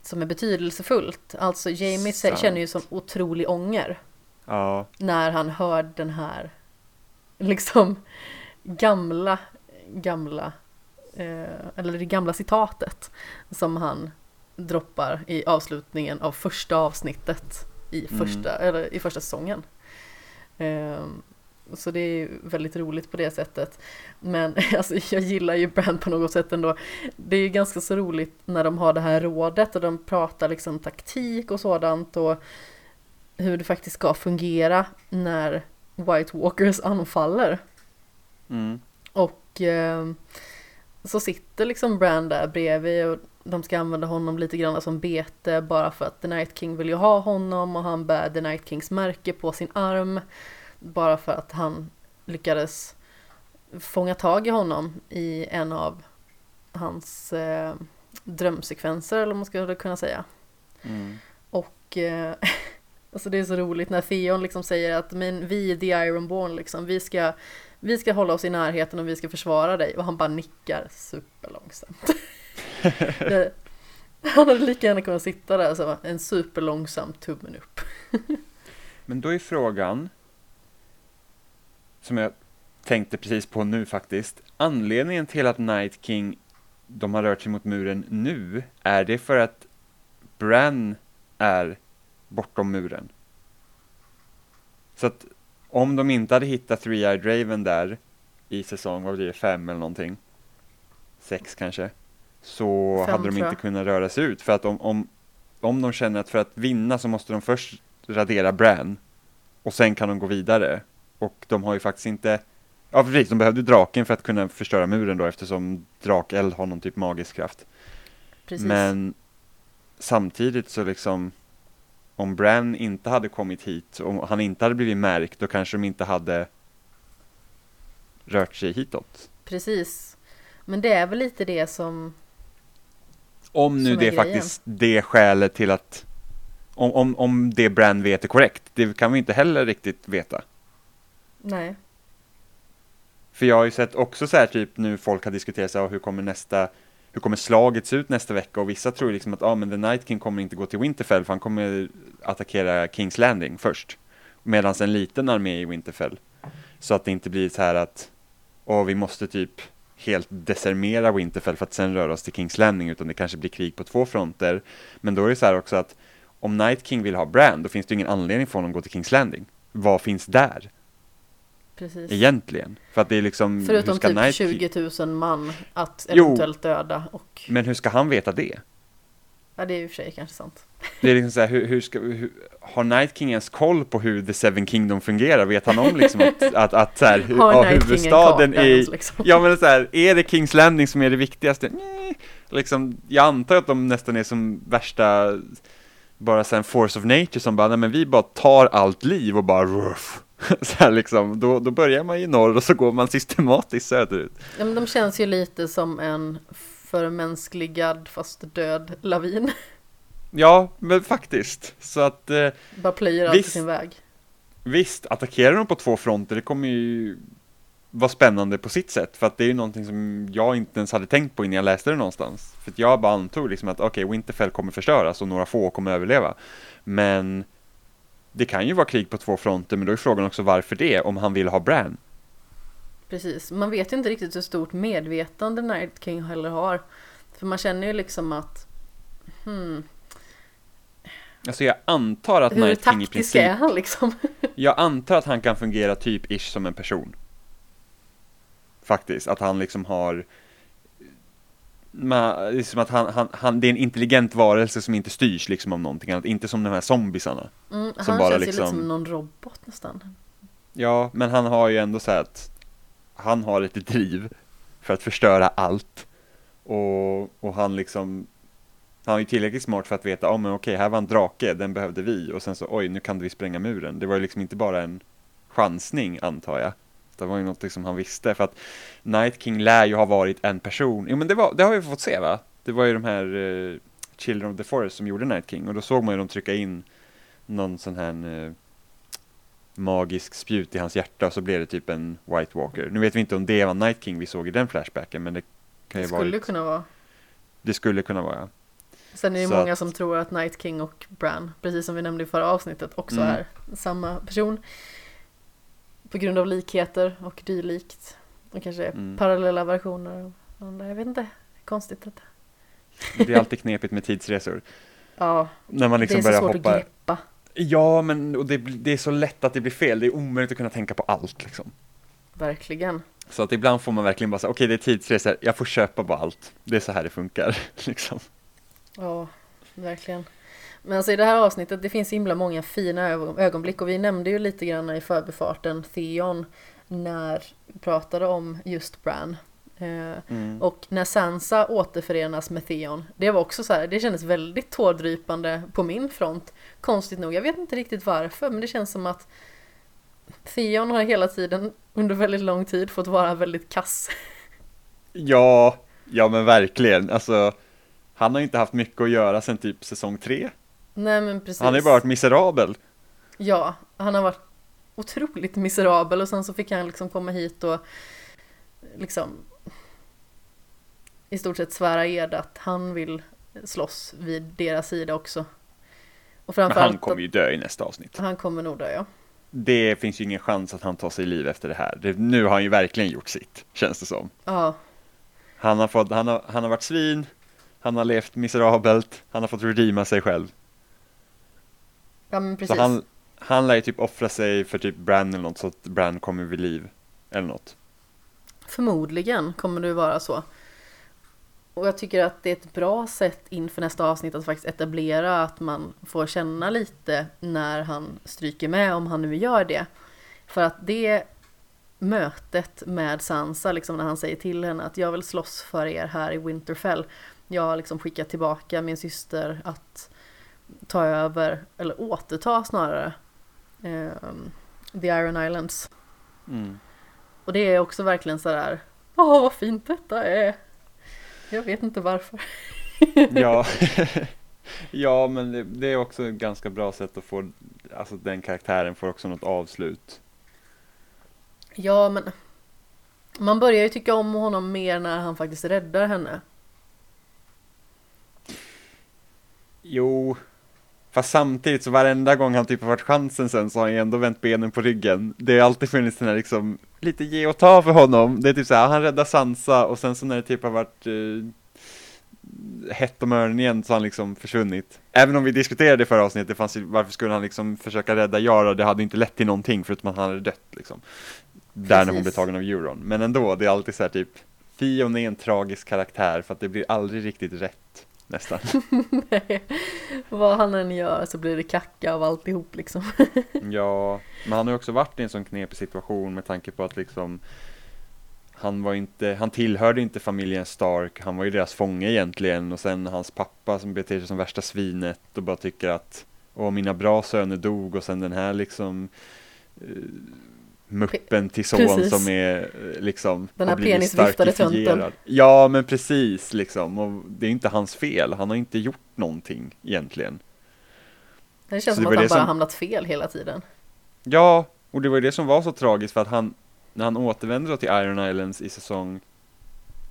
som är betydelsefullt. Alltså Jamie Sant. känner ju som otrolig ånger Ja, när han hör den här liksom gamla, gamla, eh, eller det gamla citatet som han droppar i avslutningen av första avsnittet i Mm. första, eller i första säsongen. Ehm, så det är väldigt roligt på det sättet. Men alltså, jag gillar ju Brand på något sätt ändå. Det är ju ganska så roligt när de har det här rådet och de pratar liksom taktik och sådant och hur det faktiskt ska fungera när White Walkers anfaller. mm. Och eh, så sitter liksom Bran där bredvid och de ska använda honom lite grann som bete bara för att The Night King vill ju ha honom och han bär The Night Kings märke på sin arm. Bara för att han lyckades fånga tag i honom i en av hans eh, drömsekvenser eller vad man skulle kunna säga. Mm. Och eh, alltså det är så roligt när Theon liksom säger att men vi är the Ironborn liksom, vi ska, vi ska hålla oss i närheten och vi ska försvara dig och han bara nickar superlångsamt. han hade lika gärna kunnat sitta där så en superlångsam tummen upp. Men då är frågan, som jag tänkte precis på nu faktiskt, anledningen till att Night King, de har rört sig mot muren nu, är det för att Bran är bortom muren? Så att om de inte hade hittat Three-Eyed Raven där i säsong, vad blir det, fem eller någonting, sex kanske, så Fem, hade de inte kunnat röra sig ut. För att om, om, om de känner att för att vinna så måste de först radera Bran och sen kan de gå vidare. Och de har ju faktiskt inte, ja precis, de behövde draken för att kunna förstöra muren då eftersom drakeld har någon typ magisk kraft. Precis. Men samtidigt så liksom om Bran inte hade kommit hit, om han inte hade blivit märkt, då kanske de inte hade rört sig hitåt. Precis. Men det är väl lite det som, Om nu Som är det är grejen. faktiskt det skälet till att om, om, om det Bran vet är korrekt, det kan vi inte heller riktigt veta. nej, För jag har ju sett också så här typ nu folk har diskuterat så här, hur kommer nästa hur kommer slaget se ut nästa vecka och vissa tror liksom att ah, men The Night King kommer inte gå till Winterfell för han kommer attackera Kings Landing först. Medan en liten armé i Winterfell. Så att det inte blir så här att åh, vi måste typ helt desarmera Winterfell för att sen röra oss till Kings Landing utan det kanske blir krig på två fronter. Men då är det så här också att om Night King vill ha Brand då finns det ju ingen anledning för honom att gå till Kings Landing. Vad finns där precis. egentligen? För att det är liksom hur Förutom ska typ King- 20 000 man att Jo. eventuellt döda och Men hur ska han veta det? ja, det är och för sig kanske sant. Det är liksom så här, hur, hur ska, hur, har Night King ens koll på hur The Seven Kingdom fungerar? Vet han om liksom att, att, att så här, hur, Har ja, huvudstaden är, liksom? ja men så här, är det Kings Landing som är det viktigaste? Nej, liksom, jag antar att de nästan är som värsta, bara så här force of nature som bara, nej men vi bara tar allt liv och bara ruff. så här liksom, då, då börjar man i norr och så går man systematiskt söderut. Ja, men de känns ju lite som en förmänskligad fast död lavin. Ja, men faktiskt. Så att eh, Bara plöjer allt sin väg. visst, attackerar de på två fronter, det kommer ju vara spännande på sitt sätt. För att det är ju någonting som jag inte ens hade tänkt på innan jag läste det någonstans. För att jag bara antog liksom att okej, Winterfell kommer förstöras och några få kommer överleva. Men det kan ju vara krig på två fronter, men då är frågan också varför det, om han vill ha Bran. Precis, man vet ju inte riktigt hur stort medvetande Night King heller har. För man känner ju liksom att hmm, Alltså jag antar att hur Night King i taktisk är princip, han liksom? jag antar att han kan fungera typ ish som en person. Faktiskt, att han liksom har Ma, det är som att han, han, han, det är en intelligent varelse som inte styrs liksom av någonting annat, inte som de här zombisarna. Mm, Som han bara känns ju liksom- lite som någon robot nästan. Ja, men han har ju ändå så att han har ett driv för att förstöra allt. Och, och han liksom, han är ju tillräckligt smart för att veta, ja oh, men okej, här var en drake, den behövde vi. Och sen så, oj, nu kan vi spränga muren. Det var ju liksom inte bara en chansning, antar jag. Det var ju något som han visste, för att Night King lär ju ha varit en person. Jo, men det, var, det har vi fått se, va? Det var ju de här eh, Children of the Forest som gjorde Night King. Och då såg man ju dem trycka in någon sån här eh, magisk spjut i hans hjärta och så blev det typ en White Walker. Nu vet vi inte om det var Night King vi såg i den flashbacken, men det kan Det ju skulle vara. kunna vara. Det skulle kunna vara. Sen är det Så många att- som tror att Night King och Bran, precis som vi nämnde i förra avsnittet, också Mm. är samma person. På grund av likheter och dylikt. Och kanske Mm. parallella versioner. Jag vet inte. Konstigt detta. Det är alltid knepigt med tidsresor. Ja, När man liksom det är så svårt hoppa. att greppa. Ja, men och det, det är så lätt att det blir fel. Det är omöjligt att kunna tänka på allt liksom. Verkligen. Så att ibland får man verkligen bara säga, okej det är tidsresor, jag får köpa bara allt. Det är så här det funkar, liksom. Ja, verkligen. Men alltså i det här avsnittet, det finns himla många fina ögon- ögonblick och vi nämnde ju lite grann i förbifarten Theon när vi pratade om just Bran. Eh, Mm. och när Sansa återförenas med Theon, det var också så här, det kändes väldigt tårdrypande på min front. Konstigt nog, jag vet inte riktigt varför, men det känns som att Theon har hela tiden under väldigt lång tid fått vara väldigt kass. Ja, ja men verkligen. Alltså, han har inte haft mycket att göra sedan typ säsong tre. Nej men precis. Han har ju bara varit miserabel. Ja, han har varit otroligt miserabel och sen så fick han liksom komma hit och liksom i stort sett svära ed att han vill slåss vid deras sida också. Och Men han framförallt kommer ju dö i nästa avsnitt. han kommer nog dö ja. Det finns ju ingen chans att han tar sig liv efter det här. Det, nu har han ju verkligen gjort sitt, känns det som. Ja, Han har, fått, han, har, han har varit svin, han har levt miserabelt, han har fått redeema sig själv. Ja men precis. Så han, han lär ju typ offra sig för typ Bran eller något så att Bran kommer vid liv. Eller något. Förmodligen kommer det vara så. Och jag tycker att det är ett bra sätt inför nästa avsnitt att faktiskt etablera att man får känna lite när han stryker med, om han nu gör det. För att det mötet med Sansa, liksom när han säger till henne att jag vill slåss för er här i Winterfell. Jag har liksom skickat tillbaka min syster att ta över, eller återta snarare, ehm, The Iron Islands. Mm. Och det är också verkligen så där, åh vad fint detta är. Jag vet inte varför. Ja. ja, men det, det är också ett ganska bra sätt att få, alltså den karaktären får också något avslut. Ja, men man börjar ju tycka om honom mer när han faktiskt räddar henne. Jo, fast samtidigt så varenda gång han typ har varit chansen sen så har han ju ändå vänt benen på ryggen. Det har alltid funnits den här liksom, lite ge och ta för honom. Det är typ så här, han räddar Sansa och sen så när det typ har varit eh, hett om öronen igen så har han liksom försvunnit. Även om vi diskuterade i förra avsnittet, det fanns ju, varför skulle han liksom försöka rädda Yara? Det hade inte lett till någonting förutom att han hade dött liksom. Där när hon Precis. blev tagen av Euron. Men ändå, det är alltid så här typ, Fion är en tragisk karaktär för att det blir aldrig riktigt rätt. Nästan. Nej, Vad han än gör så blir det kacka av alltihop liksom. Ja, men han har ju också varit i en sån knepig situation med tanke på att liksom han var inte, han tillhörde inte familjen Stark, han var ju deras fånge egentligen och sen hans pappa som beter sig som värsta svinet och bara tycker att Åh, mina bra söner dog och sen den här liksom eh, muppen till son Precis. som är liksom Den här penisviftade tönten. Ja men precis liksom och det är inte hans fel, han har inte gjort någonting egentligen. Det känns Så som det att han bara som- hamnat fel hela tiden. Ja, och det var ju det som var så tragiskt för att han, när han återvände då till Iron Islands i säsong,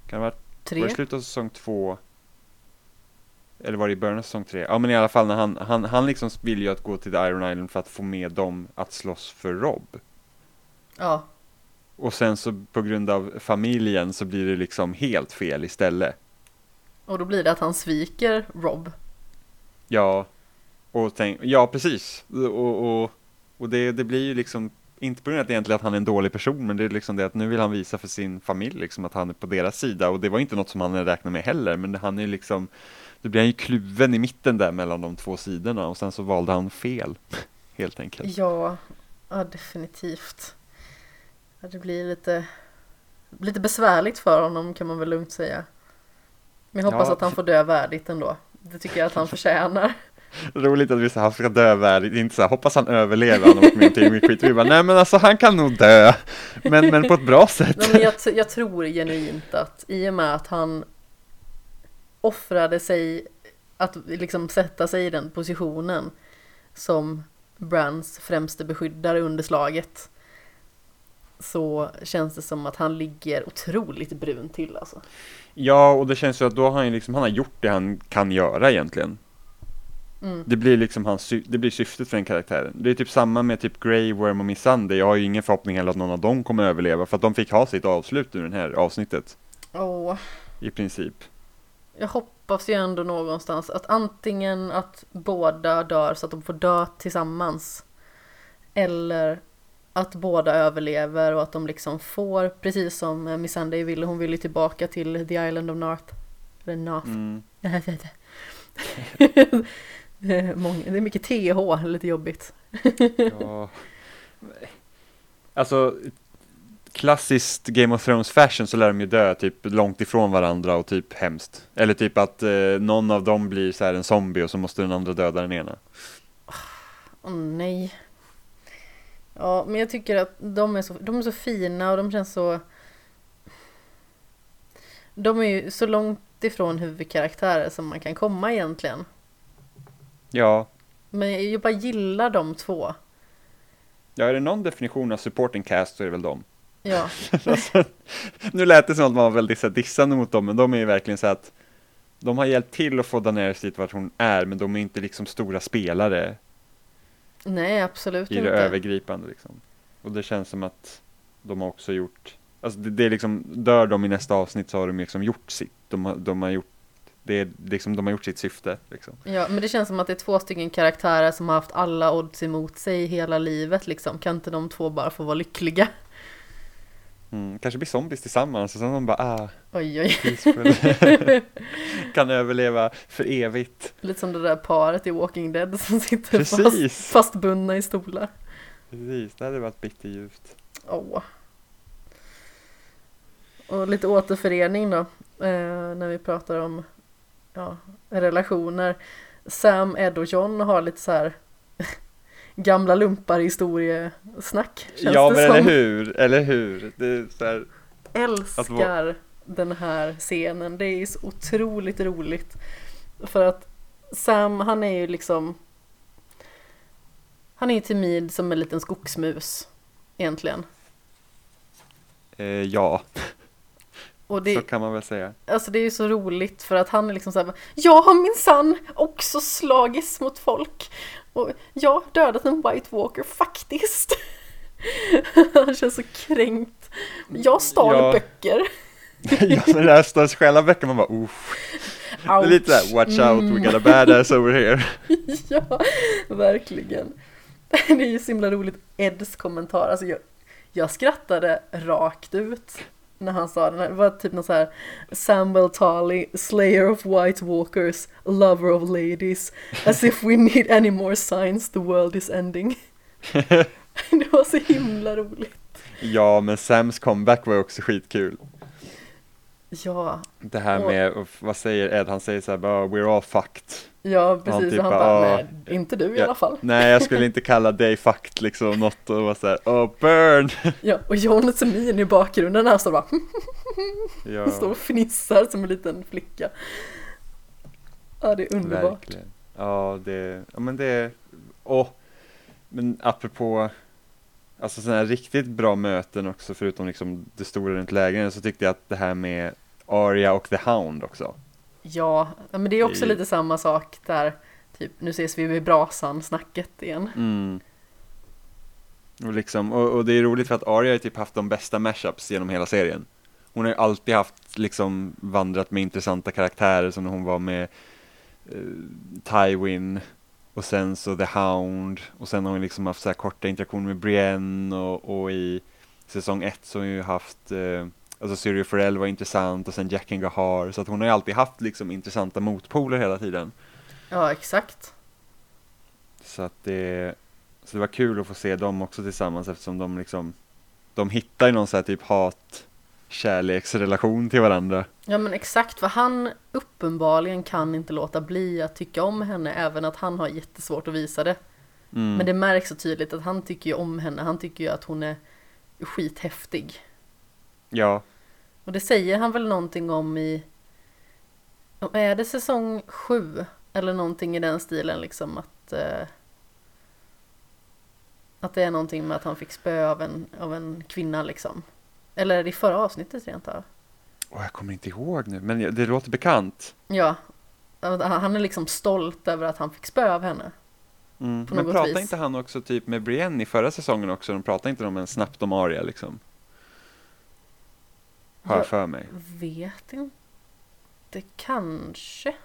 kan det ha varit, var det Tre. slutet av säsong två? Eller var det i början av säsong tre? Ja men i alla fall när han, han, han liksom vill ju att gå till Iron Island för att få med dem att slåss för Rob. Ja, Och sen så på grund av familjen så blir det liksom helt fel istället. och då blir det att han sviker Rob. Ja, och tänk, ja precis. Och, och, och det, det blir ju liksom, inte på grund av att egentligen att han är en dålig person, men det är liksom det att nu vill han visa för sin familj liksom att han är på deras sida. Och det var inte något som han räknat med heller, men han är liksom, då blir han ju kluven i mitten där mellan de två sidorna och sen så valde han fel, helt enkelt. Ja, ja definitivt. Ja, det blir lite, lite besvärligt för honom kan man väl lugnt säga. Men jag hoppas Ja. att han får dö värdigt ändå. Det tycker jag att han förtjänar. Roligt att vi så här ska dö värdigt, inte så här, hoppas han överlever, han varit med tillräckligt skit. Vi bara, nej men alltså han kan nog dö, men, men på ett bra sätt. Nej, men jag, jag tror genuint att i och med att han offrade sig att liksom sätta sig i den positionen som Brands främste beskyddare under slaget så känns det som att han ligger otroligt brun till alltså. Ja, och det känns ju att då har han liksom, han har gjort det han kan göra egentligen. Mm. Det blir liksom hans, det blir syftet för den karaktären. Det är typ samma med typ Grey Worm och Miss Sunday. Jag har ju ingen förhoppning heller att någon av dem kommer överleva för att de fick ha sitt avslut ur det här avsnittet. Åh, I princip. jag hoppas ju ändå någonstans att antingen att båda dör så att de får dö tillsammans. Eller att båda överlever och att de liksom får, precis som Miss Sunday ville, hon ville tillbaka till The Island of North. Eller North. Mm. Många, det är mycket TH, lite jobbigt. Ja. Alltså, klassiskt Game of Thrones fashion så lär de ju dö typ långt ifrån varandra och typ hemskt. Eller typ att eh, någon av dem blir så här en zombie och så måste den andra döda den ena. Åh nej. Ja, men jag tycker att de är, så, de är så fina och de känns så... De är ju så långt ifrån huvudkaraktärer som man kan komma egentligen. Ja, Men jag bara gillar de två. ja är det någon definition av supporting cast så är det väl dem. Ja, Alltså, nu lät det som att man var väldigt så här, dissande mot dem, men de är ju verkligen så att de har hjälpt till att få Daenerys dit vart hon är, men de är inte liksom stora spelare nej absolut i det inte. övergripande liksom. Och det känns som att de har också gjort, alltså det, det är liksom, dör de i nästa avsnitt så har de liksom gjort sitt, de har, de har gjort, det är liksom, de har gjort sitt syfte liksom. Ja, men det känns som att det är två stycken karaktärer som har haft alla odds emot sig hela livet liksom. Kan inte de två bara få vara lyckliga? Mm, kanske blir zombies tillsammans och sen de bara ah, Oj, oj. kan överleva för evigt. Lite som det där paret i Walking Dead som sitter fast, fastbundna i stolar. Precis, det hade varit bitterljuvt. Åh. Och lite återförening då, eh, när vi pratar om ja, relationer. Sam, Ed och John har lite så här gamla lumpar historiesnack. Känns ja det men som. eller hur, eller hur. Det är så här, Älskar den här scenen. Det är så otroligt roligt. För att Sam, han är ju liksom Han är ju timid som en liten skogsmus Egentligen. eh, ja, Och det, så kan man väl säga. Alltså det är ju så roligt för att han är liksom såhär Jag har minsann också slagits mot folk Och jag har dödat en White Walker faktiskt Han känns så kränkt Jag stal Ja. böcker ja, men det här står själva böcker man bara uff. Det är lite såhär, watch out, we got a badass over here. ja, verkligen. Det är ju så himla roligt, Eds kommentar. Alltså jag, jag skrattade rakt ut när han sa den här. Det var typ någon så här Samuel Tarly, slayer of white walkers, lover of ladies. As if we need any more signs the world is ending. Det var så himla roligt. Ja, men Sams comeback var också skitkul. Ja, Det här med, vad säger Ed? Han säger såhär bara, we're all fucked. Ja precis, typ och han bara, bara, "Ah, nej inte du i ja." alla fall. Nej, jag skulle inte kalla dig fucked liksom något och vara såhär, oh burn! Ja, och John Semin i bakgrunden här står bara, Ja, står och fnissar som en liten flicka. Ja, det är underbart. verkligen. Ja, det, ja men det, åh, men apropå Alltså sådana här riktigt bra möten också förutom liksom det stora runt lägren så tyckte jag att det här med Arya och The Hound också. Ja, men det är också Det- lite samma sak där, typ nu ses vi vid brasan snacket igen. Mm. Och, liksom, och, och det är roligt för att Arya har typ haft de bästa mashups genom hela serien. Hon har ju alltid haft liksom vandrat med intressanta karaktärer som när hon var med eh, Tywin och sen så The Hound och sen har hon liksom haft så här korta interaktioner med Brienne och, och i säsong ett så har hon ju haft eh, Alltså Syrio Forel var intressant och sen Jaqen Gahar så att hon har ju alltid haft liksom intressanta motpoler hela tiden. Ja, exakt. Så att det, så det var kul att få se dem också tillsammans eftersom de liksom, de hittar ju någon sån här typ hat kärleksrelation till varandra. Ja men exakt, för han uppenbarligen kan inte låta bli att tycka om henne även att han har jättesvårt att visa det. Mm. Men det märks så tydligt att han tycker ju om henne, han tycker ju att hon är skithäftig. Ja, Och det säger han väl någonting om i, är det säsong sju? Eller någonting i den stilen liksom att eh, Att det är någonting med att han fick spö av en, av en kvinna liksom. Eller är det i förra avsnittet rent av? och jag kommer inte ihåg nu, men det låter bekant. Ja. Han är liksom stolt över att han fick spö av henne. Mm. Men pratade vis. inte han också typ med Brienne i förra säsongen också? De pratade inte om en snabbt om Arya liksom? Har jag för mig. vet inte. Kanske.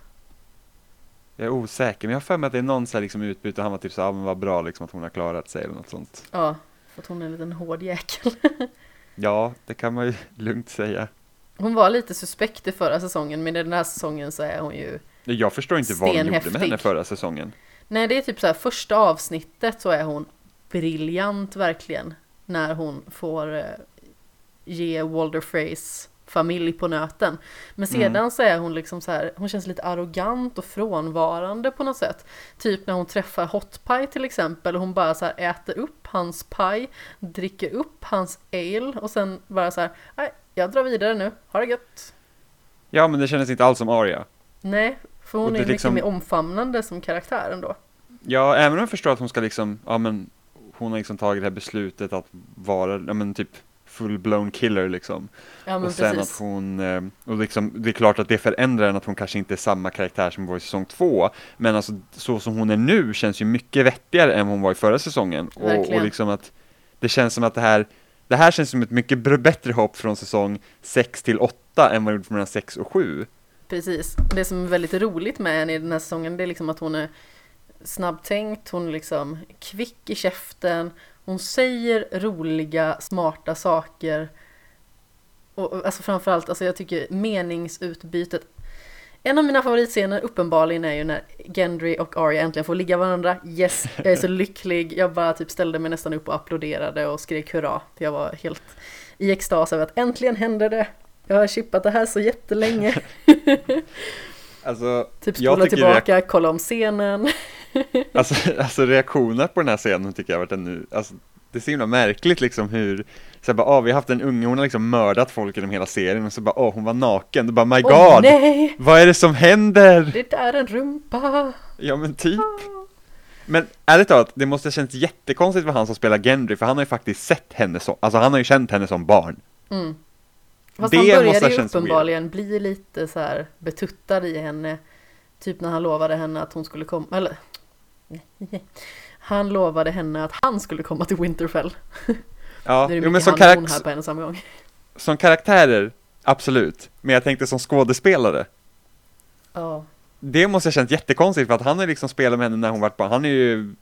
Jag är osäker, men jag har för mig att det är någon så här liksom utbyte, han var typ så ah, men vad bra liksom att hon har klarat sig eller något sånt. Ja, för att hon är en liten hård jäkel. Ja, det kan man ju lugnt säga. Hon var lite suspekt i förra säsongen, men i den här säsongen så är hon ju Jag förstår inte vad de gjorde med henne förra säsongen. Nej, det är typ så här första avsnittet så är hon briljant verkligen. När hon får eh, ge Walder Freys familj på nöten. Men sedan Mm. så är hon liksom så här, hon känns lite arrogant och frånvarande på något sätt. Typ när hon träffar Hot Pie till exempel och hon bara så här äter upp hans pie, dricker upp hans ale och sen bara så här, nej, jag drar vidare nu, ha det gött. Ja, men det kändes inte alls som Arya. Nej, för hon Och är det liksom- mycket mer omfamnande som karaktär ändå. Ja, även om jag förstår att hon ska liksom, ja men hon har liksom tagit det här beslutet att vara, ja men typ full-blown killer liksom. Ja och sen precis. att hon, eh, och liksom, det är klart att det förändrar en att hon kanske inte är samma karaktär som var i säsong två. Men alltså så som hon är nu känns ju mycket vettigare än hon var i förra säsongen. Och, och liksom att det känns som att det här, det här känns som ett mycket bättre hopp från säsong 6 till 8 än vad det gjorde från 6 och 7. Precis. Det som är väldigt roligt med henne i den här säsongen det är liksom att hon är snabbtänkt, hon är liksom kvick i käften, hon säger roliga, smarta saker. Och alltså framförallt, alltså jag tycker meningsutbytet en av mina favoritscener uppenbarligen är ju när Gendry och Arya äntligen får ligga varandra. Yes, jag är så lycklig. Jag bara typ ställde mig nästan upp och applåderade och skrek hurra. För jag var helt i extas över att äntligen händer det. Jag har chippat det här så jättelänge. Alltså, Typ spola tillbaka, kolla om scenen. Alltså, alltså reaktionerna på den här scenen tycker jag har varit ännu, alltså det är så himla märkligt liksom hur, så bara, ah, vi har haft en unge, hon har liksom mördat folk genom hela serien och så bara, åh hon var naken, då bara, my god, nej! vad är det som händer? Det där är en rumpa! Ja men typ. Men ärligt talat, det måste ha känts jättekonstigt för han som spelar Gendry, för han har ju faktiskt sett henne som, alltså han har ju känt henne som barn. Mm. Fast Det han började ju uppenbarligen bli lite så här betuttad i henne. Typ när han lovade henne att hon skulle komma, eller Han lovade henne att han skulle komma till Winterfell. Ja, nu är det jo, men som, karak- här på en och samma gång. som karaktärer, absolut. Men jag tänkte som skådespelare, Ja. det måste ha känts jättekonstigt för att han har liksom spelat med henne när hon var barn. Han är ju,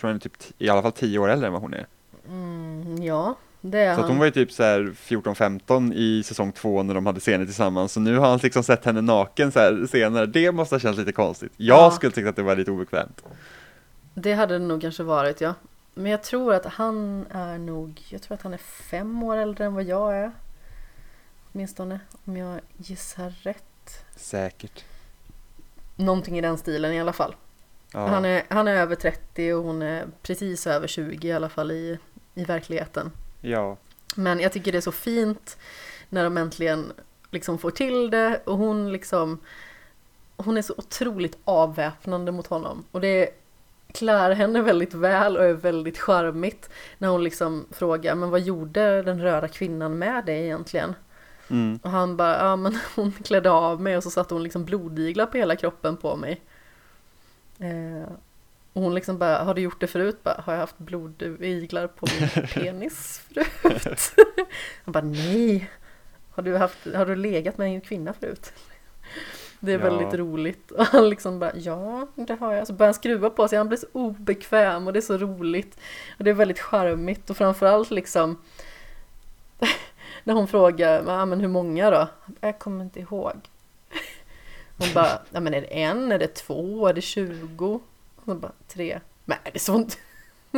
tror jag, typ i alla fall tio år äldre än vad hon är. Mm, ja, Så att hon var ju typ så här 14-15 i säsong två när de hade scener tillsammans. Så nu har han liksom sett henne naken så senare. Det måste ha känts lite konstigt. Jag Ja. skulle tycka att det var lite obekvämt. Det hade det nog kanske varit, ja. Men jag tror att han är nog, jag tror att han är fem år äldre än vad jag är. Åtminstone, om jag gissar rätt. Säkert. Någonting i den stilen i alla fall. Ja. Han, är, han är över 30 och hon är precis över 20 i alla fall i, i verkligheten. Ja. Men jag tycker det är så fint när de äntligen liksom får till det och hon liksom Hon är så otroligt avväpnande mot honom och det klär henne väldigt väl och är väldigt charmigt när hon liksom frågar men vad gjorde den röda kvinnan med dig egentligen? Mm. Och han bara, ja men hon klädde av mig och så satte hon liksom blodiglar på hela kroppen på mig. Eh, och hon liksom bara, har du gjort det förut? Bara, har jag haft blodiglar på min penis förut? Han bara, nej. Har du, haft, har du legat med en kvinna förut? Det är Ja. väldigt roligt. Och han liksom bara, ja det har jag. Så börjar han skruva på sig, han blir så obekväm och det är så roligt. Och det är väldigt charmigt och framförallt liksom när hon frågar, ja men hur många då? Jag kommer inte ihåg. Hon bara, ja men är det en, är det två, är det tjugo? Hon bara, tre. Är det sånt?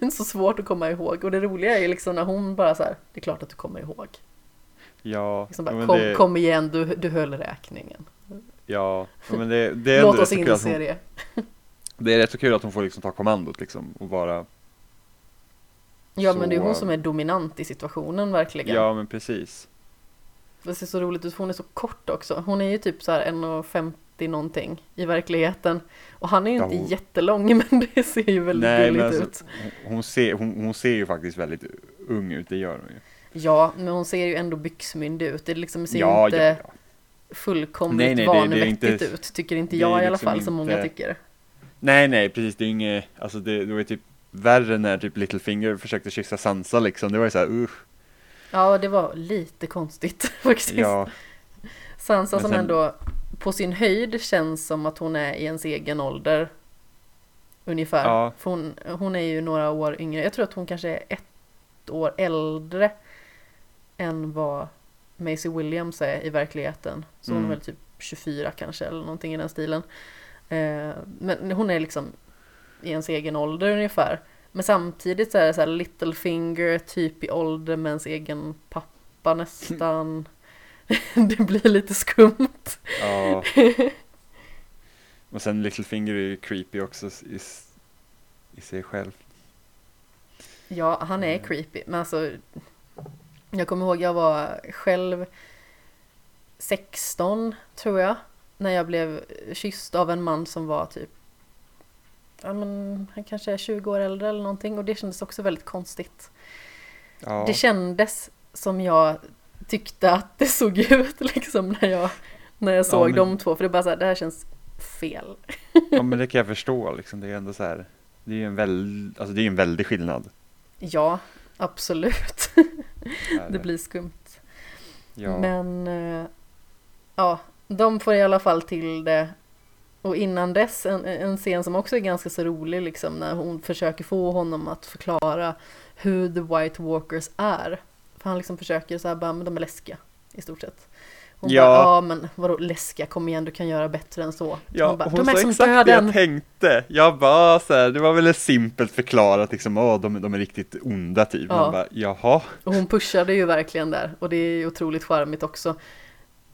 Det är så svårt att komma ihåg. Och det roliga är ju liksom när hon bara så här, det är klart att du kommer ihåg. Ja, Liksom bara, kom, det, kom igen, du, du höll räkningen. ja, men det, det är Låt oss så inse hon, det. det är rätt så kul att hon får liksom ta kommandot liksom och vara Ja men det är hon så- som är dominant i situationen verkligen. Ja men precis Det ser så roligt ut, för hon är så kort också. Hon är ju typ så här 1,50 någonting i verkligheten. Och han är ju Ja, inte hon- jättelång men det ser ju väldigt Nej gulligt men ut. alltså, hon, ser, hon, hon ser ju faktiskt väldigt ung ut, det gör hon ju Ja, men hon ser ju ändå byxmyndig ut. Det liksom ser Ja, inte ja, ja. fullkomligt Nej, nej, det- det vanvettigt inte- ut. Tycker inte det jag i alla liksom fall, som många tycker. Nej nej precis, det är inget, alltså det, det var ju typ värre när typ Littlefinger försökte kyssa Sansa liksom, det var ju såhär usch Ja, det var lite konstigt faktiskt. Ja, Sansa som sen- ändå på sin höjd känns som att hon är i ens egen ålder. Ungefär. Ja. För hon, hon är ju några år yngre. Jag tror att hon kanske är ett år äldre än vad Maisie Williams är i verkligheten. Så hon är Mm. väl typ 24 kanske eller någonting i den stilen. Eh, men hon är liksom i ens egen ålder ungefär. Men samtidigt så är det så här Littlefinger typ i ålder med ens egen pappa nästan. det blir lite skumt. ja Och sen Littlefinger är ju creepy också i, i sig själv Ja, han är Mm. creepy. Men alltså, jag kommer ihåg jag var själv 16 tror jag. När jag blev kysst av en man som var typ, ja men han kanske är 20 år äldre eller någonting. Och det kändes också väldigt konstigt. Ja, Det kändes som jag tyckte att det såg ut liksom när jag, när jag såg men- de två. För det är bara så här, det här känns fel. ja men det kan jag förstå liksom, det är ändå så här Det är ju en väldigt, alltså det är en väldig skillnad Ja, absolut. Det blir skumt. ja. Men eh, ja, de får i alla fall till det. Och innan dess en, en scen som också är ganska så rolig liksom när hon försöker få honom att förklara hur the White Walkers är. För han liksom försöker så här bara, men de är läskiga i stort sett. Hon Ja. bara, ja men vadå läskiga, kom igen du kan göra bättre än så. Ja, hon bara, hon de är som exakt det döden. jag tänkte. Jag bara så här, det var väl simpelt förklarat liksom, åh, de, de är riktigt onda typ. Ja. Man bara, jaha. Och hon pushade ju verkligen där och det är ju otroligt charmigt också.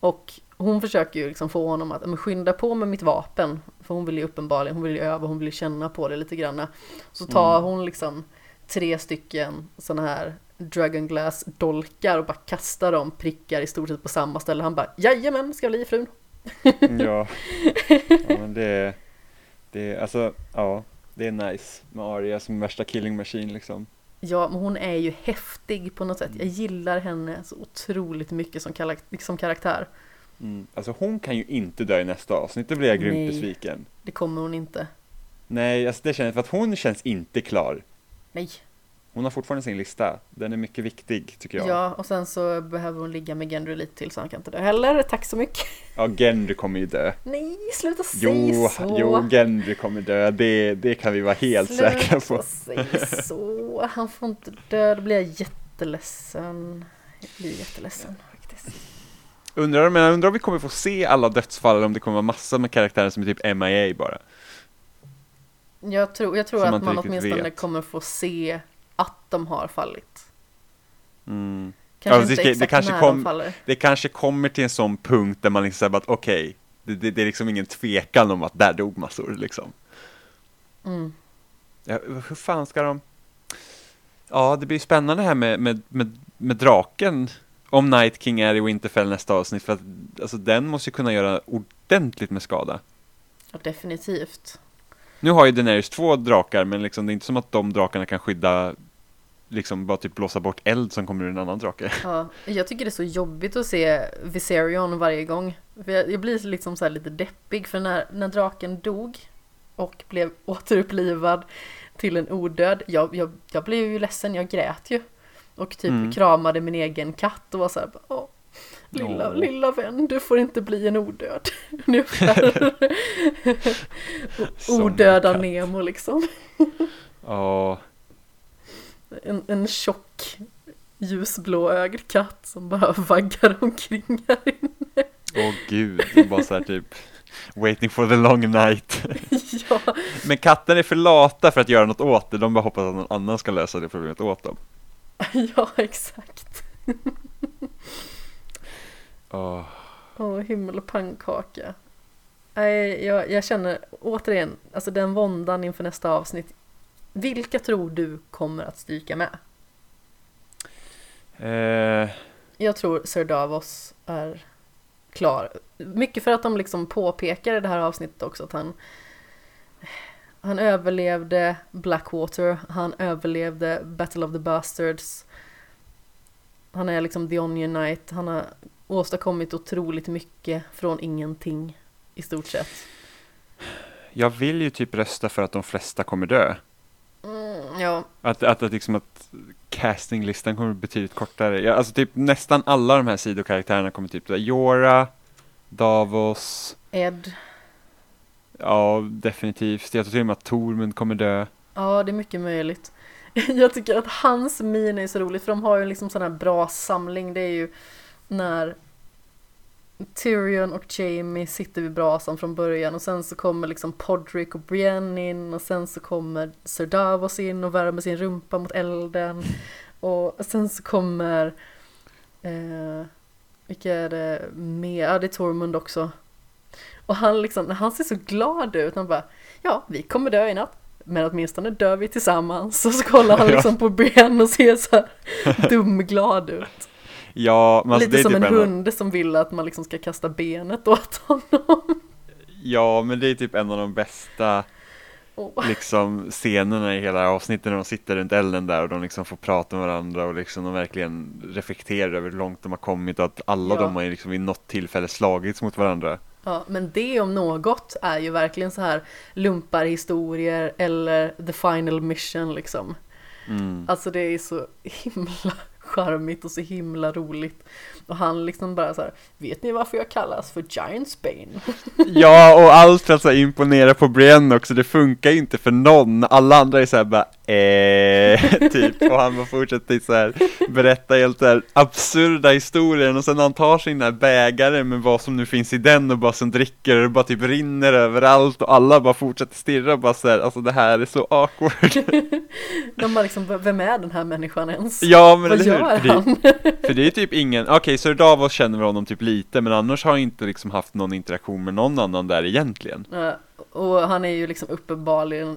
Och hon försöker ju liksom få honom att men skynda på med mitt vapen. För hon vill ju uppenbarligen, hon vill ju öva, hon vill ju känna på det lite grann. Så tar Mm. hon liksom tre stycken sådana här Dragon Glass dolkar och bara kastar dem prickar i stort sett på samma ställe. Han bara jajamän, ska bli frun. Ja. ja men det är, det är, alltså, ja, det är nice med Arya som värsta killing machine liksom. Ja, men hon är ju häftig på något sätt. Jag gillar henne så otroligt mycket som, karak- som karaktär. Mm. Alltså hon kan ju inte dö i nästa avsnitt, det blir jag grymt Nej. besviken. Det kommer hon inte. Nej, alltså det känns, för att hon känns inte klar. Nej. Hon har fortfarande sin lista, den är mycket viktig tycker jag. Ja, och sen så behöver hon ligga med Gendry lite till så han kan inte dö heller. Tack så mycket. Ja, Gendry kommer ju dö. Nej, sluta säga Jo, så. jo, Gendry kommer dö, det, det kan vi vara helt sluta säkra på. säga så. Han får inte dö, då blir jag jätteledsen. Jag blir jätteledsen faktiskt. Undrar, men undrar om vi kommer få se alla dödsfall eller om det kommer vara massa med karaktärer som är typ MIA bara. Jag tror, jag tror man att man riktigt åtminstone vet. kommer få se att de har fallit. Mm. Kanske det inte ska- det exakt kanske när kom- de faller. Det kanske kommer till en sån punkt där man liksom säger att okej, det, det, det är liksom ingen tvekan om att där dog massor liksom. Mm. Ja, hur fan ska de? Ja, det blir spännande här med, med, med, med draken. Om Night King är i Winterfell nästa avsnitt. För att alltså, den måste ju kunna göra ordentligt med skada. Ja, definitivt. Nu har ju Daenerys två drakar, men liksom, det är inte som att de drakarna kan skydda liksom bara typ blåsa bort eld som kommer ur en annan drake. Ja, jag tycker det är så jobbigt att se Viserion varje gång. Jag, blir liksom så här lite deppig för när, när draken dog och blev återupplivad till en odöd, jag, jag, jag blev ju ledsen, jag grät ju. Och typ Mm. kramade min egen katt och var så här, Åh, lilla, Åh. lilla vän, du får inte bli en odöd. Ungefär. Odöda. Nemo liksom. Ja, En, en tjock ljusblåögd katt som bara vaggar omkring här inne. åh gud, bara så här typ Waiting for the long night. Ja, Men katter är för lata för att göra något åt det, de bara hoppas att någon annan ska lösa det problemet åt dem. ja exakt. Åh. Åh, himmelpannkaka. Nej, jag, jag känner återigen, alltså den våndan inför nästa avsnitt. Vilka tror du kommer att stryka med? Eh, Jag tror Sir Davos är klar. Mycket för att de liksom påpekar i det här avsnittet också att han han överlevde Blackwater, han överlevde Battle of the Bastards. Han är liksom The Onion Knight, han har åstadkommit otroligt mycket från ingenting i stort sett. jag vill ju typ rösta för att de flesta kommer dö. Mm, ja, Att, att, att liksom att castinglistan kommer betydligt kortare. Ja, alltså typ nästan alla de här sidokaraktärerna kommer typ där. Jorah, Davos, Ed. ja definitivt. Jag tror till och med att Tormund kommer dö. Ja, det är mycket möjligt. Jag tycker att hans min är så roligt för de har ju liksom sån här bra samling. Det är ju när Tyrion och Jamie sitter vid brasan från början och sen så kommer liksom Podrick och Brienne in och sen så kommer Sir Davos in och värmer sin rumpa mot elden och sen så kommer eh, vilka är det mer? Ja, det är Tormund också. Och han liksom, han ser så glad ut, han bara ja, vi kommer dö i natt. Men åtminstone dör vi tillsammans. Och så kollar han liksom på Brienne och ser så här dumglad ut. Ja, men alltså, det Lite är som typ en en hund som vill att man liksom ska kasta benet åt honom. Ja, men det är typ en av de bästa Åh. liksom scenerna i hela avsnittet när de sitter runt elden där och de liksom får prata med varandra och liksom de verkligen reflekterar över hur långt de har kommit och att alla Ja. de har liksom vid något tillfälle slagits mot varandra. Ja, men det om något är ju verkligen så här lumparhistorier eller the final mission liksom. Mm. Alltså det är så himla charmigt och så himla roligt. Och han liksom bara så här, vet ni varför jag kallas för Giant Spain? Ja, och allt för att så imponera på Brienne också, det funkar ju inte för någon. Alla andra är så här bara eh, typ, och han bara fortsätter så här berätta helt så här absurda historier och sen han tar sin här bägare med vad som nu finns i den och bara som dricker och det bara typ rinner överallt och alla bara fortsätter stirra och bara så här, alltså det här är så awkward. De bara liksom, vem är den här människan ens? Ja, men Vad eller hur? gör För det, han? för det är typ ingen, okej, Sir Davos känner vi honom typ lite, men annars har han inte liksom haft någon interaktion med någon annan där egentligen. Och han är ju liksom uppenbarligen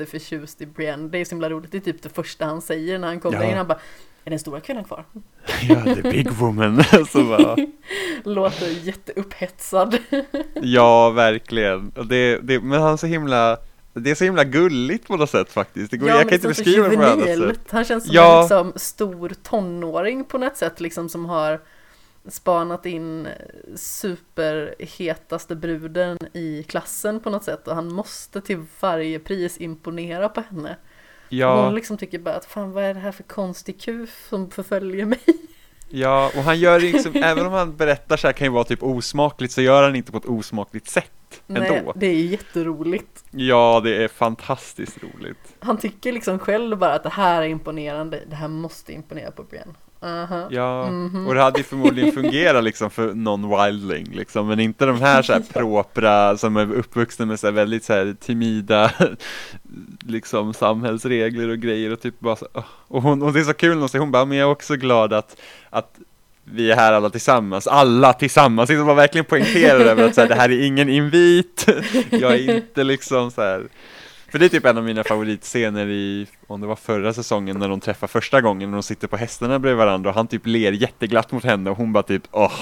jätteförtjust i Brienne. Det är så himla roligt. Det är typ det första han säger när han kommer Ja. in. Han bara, är den stora kvinnan kvar? Ja, the big woman. så bara, Låter jätteupphetsad. ja, verkligen. Det, det, men han är så himla, det är så himla gulligt på något sätt faktiskt. Det går, jag men kan inte beskriva det på annat juvenil. sätt. Han känns som Ja. en liksom stor tonåring på något sätt liksom som har spanat in superhetaste bruden i klassen på något sätt och han måste till varje pris imponera på henne. Ja, Hon liksom tycker bara att fan vad är det här för konstig kuf som förföljer mig? ja, och han gör liksom, även om han berättar så här kan ju vara typ osmakligt så gör han inte på ett osmakligt sätt Nej, ändå. det är jätteroligt. Ja, det är fantastiskt roligt. Han tycker liksom själv bara att det här är imponerande, det här måste imponera på Brienne. Aha. Ja, Mhm. och det hade ju förmodligen fungerat liksom för någon wildling liksom, men inte de här så här propra som är uppvuxna med så här väldigt så här timida liksom samhällsregler och grejer och typ bara så, och hon, och det är så kul se, hon bara, men jag är också glad att, att vi är här alla tillsammans, alla tillsammans, liksom man verkligen poängterar över att så här, det här är ingen invit, jag är inte liksom så här för det är typ en av mina favoritscener i, om det var förra säsongen när de träffar första gången när de sitter på hästarna bredvid varandra och han typ ler jätteglatt mot henne och hon bara typ åh,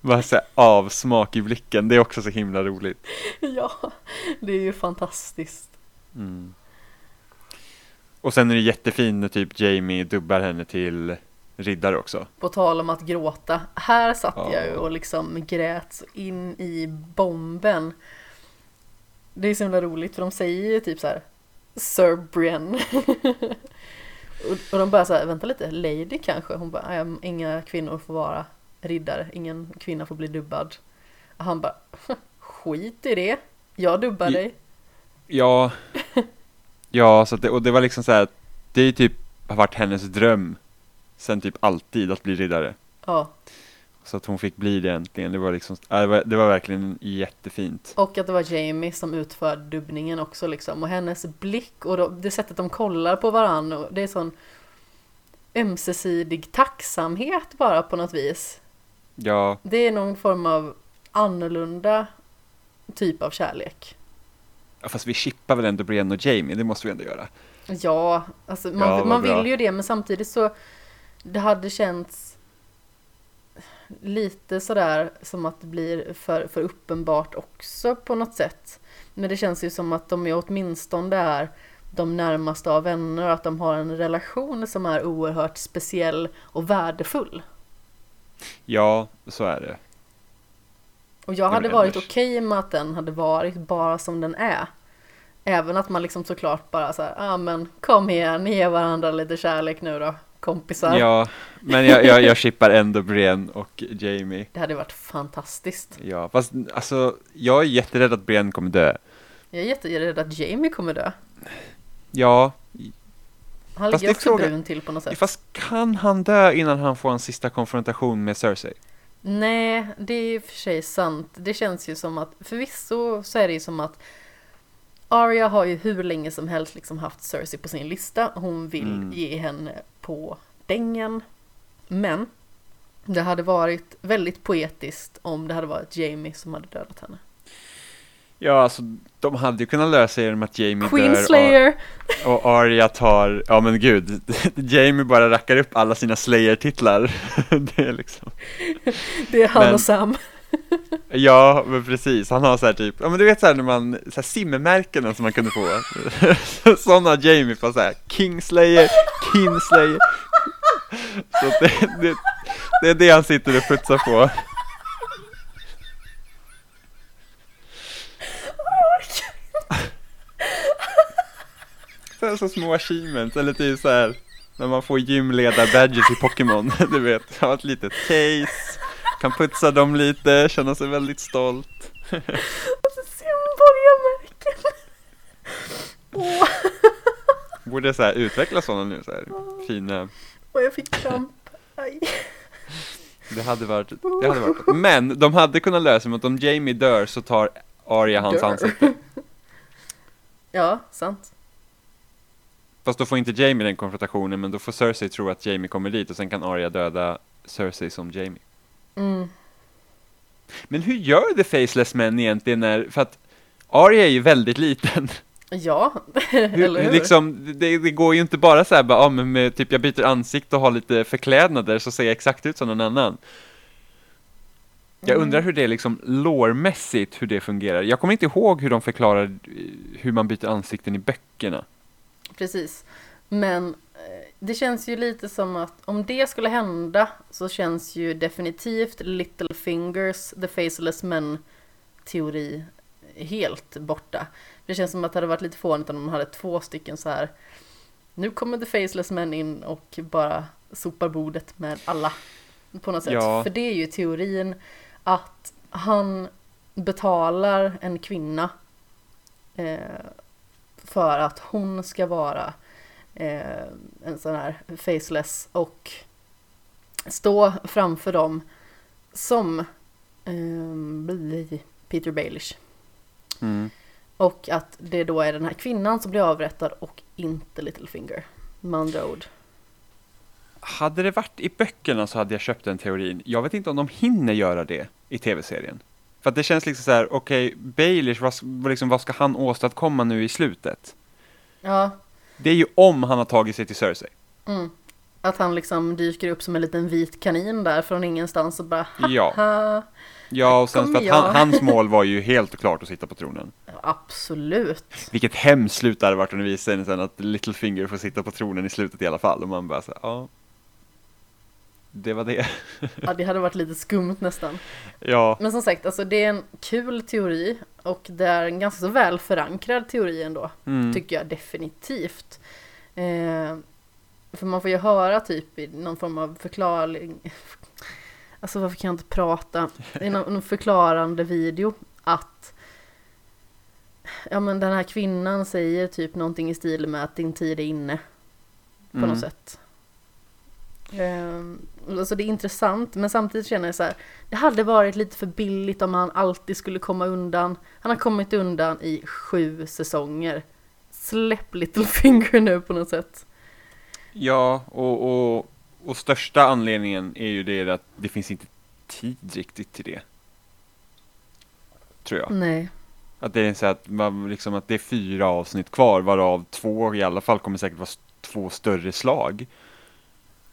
bara så avsmak i blicken, det är också så himla roligt. Ja, det är ju fantastiskt. Mm. Och sen är det jättefint när typ Jamie dubbar henne till riddare också. På tal om att gråta, här satt Ja. jag ju och liksom grät in i bomben. Det är så himla roligt för de säger ju typ så här Sir Bren. och, och de bara så här, vänta lite, Lady kanske? Hon bara, "Nej, inga kvinnor får vara riddare, ingen kvinna får bli dubbad. Och han bara, skit i det, jag dubbar dig. Ja, ja, så det, och det var liksom så här, det är typ har varit hennes dröm sen typ alltid att bli riddare. Ja, Så att hon fick bli det äntligen, det var liksom, ja, det var, det var verkligen jättefint. och att det var Jamie som utförde dubbningen också liksom. Och hennes blick och det sättet de kollar på varandra. Det är sån ömsesidig tacksamhet bara på något vis. Ja, Det är någon form av annorlunda typ av kärlek. ja, fast vi chippar väl ändå Brienne och Jamie, det måste vi ändå göra. Ja, alltså man, Ja, man vill ju det men samtidigt så det hade känts lite sådär som att det blir för, för uppenbart också på något sätt. Men det känns ju som att de är åtminstone är de närmaste av vänner och att de har en relation som är oerhört speciell och värdefull. Ja, så är det. Och jag hade varit okej med att den hade varit bara som den är. Även att man liksom såklart bara så här, ja ah, men kom igen, ge varandra lite kärlek nu då, kompisar. Ja, men jag, jag, jag chippar ändå Brienne och Jamie. Det hade varit fantastiskt. Ja, fast alltså, jag är jätterädd att Brienne kommer dö. Jag är jätterädd att Jamie kommer dö. Ja, Han Fast ligger också frågan- brun till på något sätt. fast kan han dö innan han får en sista konfrontation med Cersei? Nej, det är och för sig sant. Det känns ju som att, förvisso så är det ju som att Arya har ju hur länge som helst liksom haft Cersei på sin lista. Hon vill Mm. ge henne på dängen. Men det hade varit väldigt poetiskt om det hade varit Jamie som hade dödat henne. Ja, alltså de hade ju kunnat lösa det genom att Jamie Queen dör Slayer! och, och Arya tar, ja men gud, Jamie bara rackar upp alla sina Slayer-titlar. det är liksom, Det är han Men- och Sam ja men precis, han har så här typ, ja men du vet så här när man, så här simmermärkena som man kunde få. Sådana har Jamie på så här, Kingslayer Så att det, det, det är det han sitter och putsar på. Så, här, så små achievements, eller typ så här när man får gymledar-badges i Pokémon, du vet, ha ett litet case, kan putsa dem lite, känna sig väldigt stolt. Simborgarmärken! Åh, Borde så här utveckla sådana nu, så här fina, och jag fick kramp. Aj. det hade varit, det hade varit, men de hade kunnat lösa med att om Jamie dör så tar Arya hans Dör. ansikte. Ja, sant. Fast då får inte Jamie den konfrontationen, men då får Cersei tro att Jamie kommer dit och sen kan Arya döda Cersei som Jamie. Mm. Men hur gör The Faceless Men egentligen när, för att Arya är ju väldigt liten. Ja, Hur, eller hur? Liksom, det, det går ju inte bara så här, bara, ja, men med, typ jag byter ansikte och har lite förklädnader så ser jag exakt ut som någon annan. Jag Mm. undrar hur det är liksom lårmässigt hur det fungerar. Jag kommer inte ihåg hur de förklarar eh, hur man byter ansikten i böckerna. Precis. Men eh, det känns ju lite som att om det skulle hända så känns ju definitivt Little Fingers, The Faceless Men teori helt borta. Det känns som att det hade varit lite fånigt om de hade två stycken så här. Nu kommer The Faceless Men in och bara sopar bordet med alla. På något sätt. Ja. För det är ju teorin att han betalar en kvinna eh, för att hon ska vara eh, en sån här faceless och stå framför dem som eh, Peter Baelish. Mm. Och att det då är den här kvinnan som blir avrättad och inte Littlefinger. Med andra ord. hade det varit i böckerna så hade jag köpt den teorin. Jag vet inte om de hinner göra det i tv-serien. För att det känns liksom så här, okej, okay, Baelish, vad, liksom, vad ska han åstadkomma nu i slutet? Ja. Det är ju om han har tagit sig till Cersei. Mm. Att han liksom dyker upp som en liten vit kanin där från ingenstans och bara Ja. Ja, och sen för att han, hans mål var ju helt klart att sitta på tronen. Absolut. Vilket hemskt slut det hade varit om det visade sen att Littlefinger får sitta på tronen i slutet i alla fall. Och man bara så ja. Det var det. ja, det hade varit lite skumt nästan. Ja. Men som sagt, alltså det är en kul teori och det är en ganska så väl förankrad teori ändå. Mm. Tycker jag definitivt. Eh, för man får ju höra typ i någon form av förklaring. Alltså varför kan jag inte prata? I någon, förklarande video att Ja men den här kvinnan säger typ någonting i stil med att din tid är inne. På mm. något sätt. Um, alltså det är intressant men samtidigt känner jag så här. Det hade varit lite för billigt om han alltid skulle komma undan. Han har kommit undan i sju säsonger. Släpp Littlefinger nu på något sätt. Ja, och, och, och största anledningen är ju det att det finns inte tid riktigt till det. Tror jag. Nej. Att det är så att, man, liksom, att det är fyra avsnitt kvar varav två i alla fall kommer säkert vara två större slag.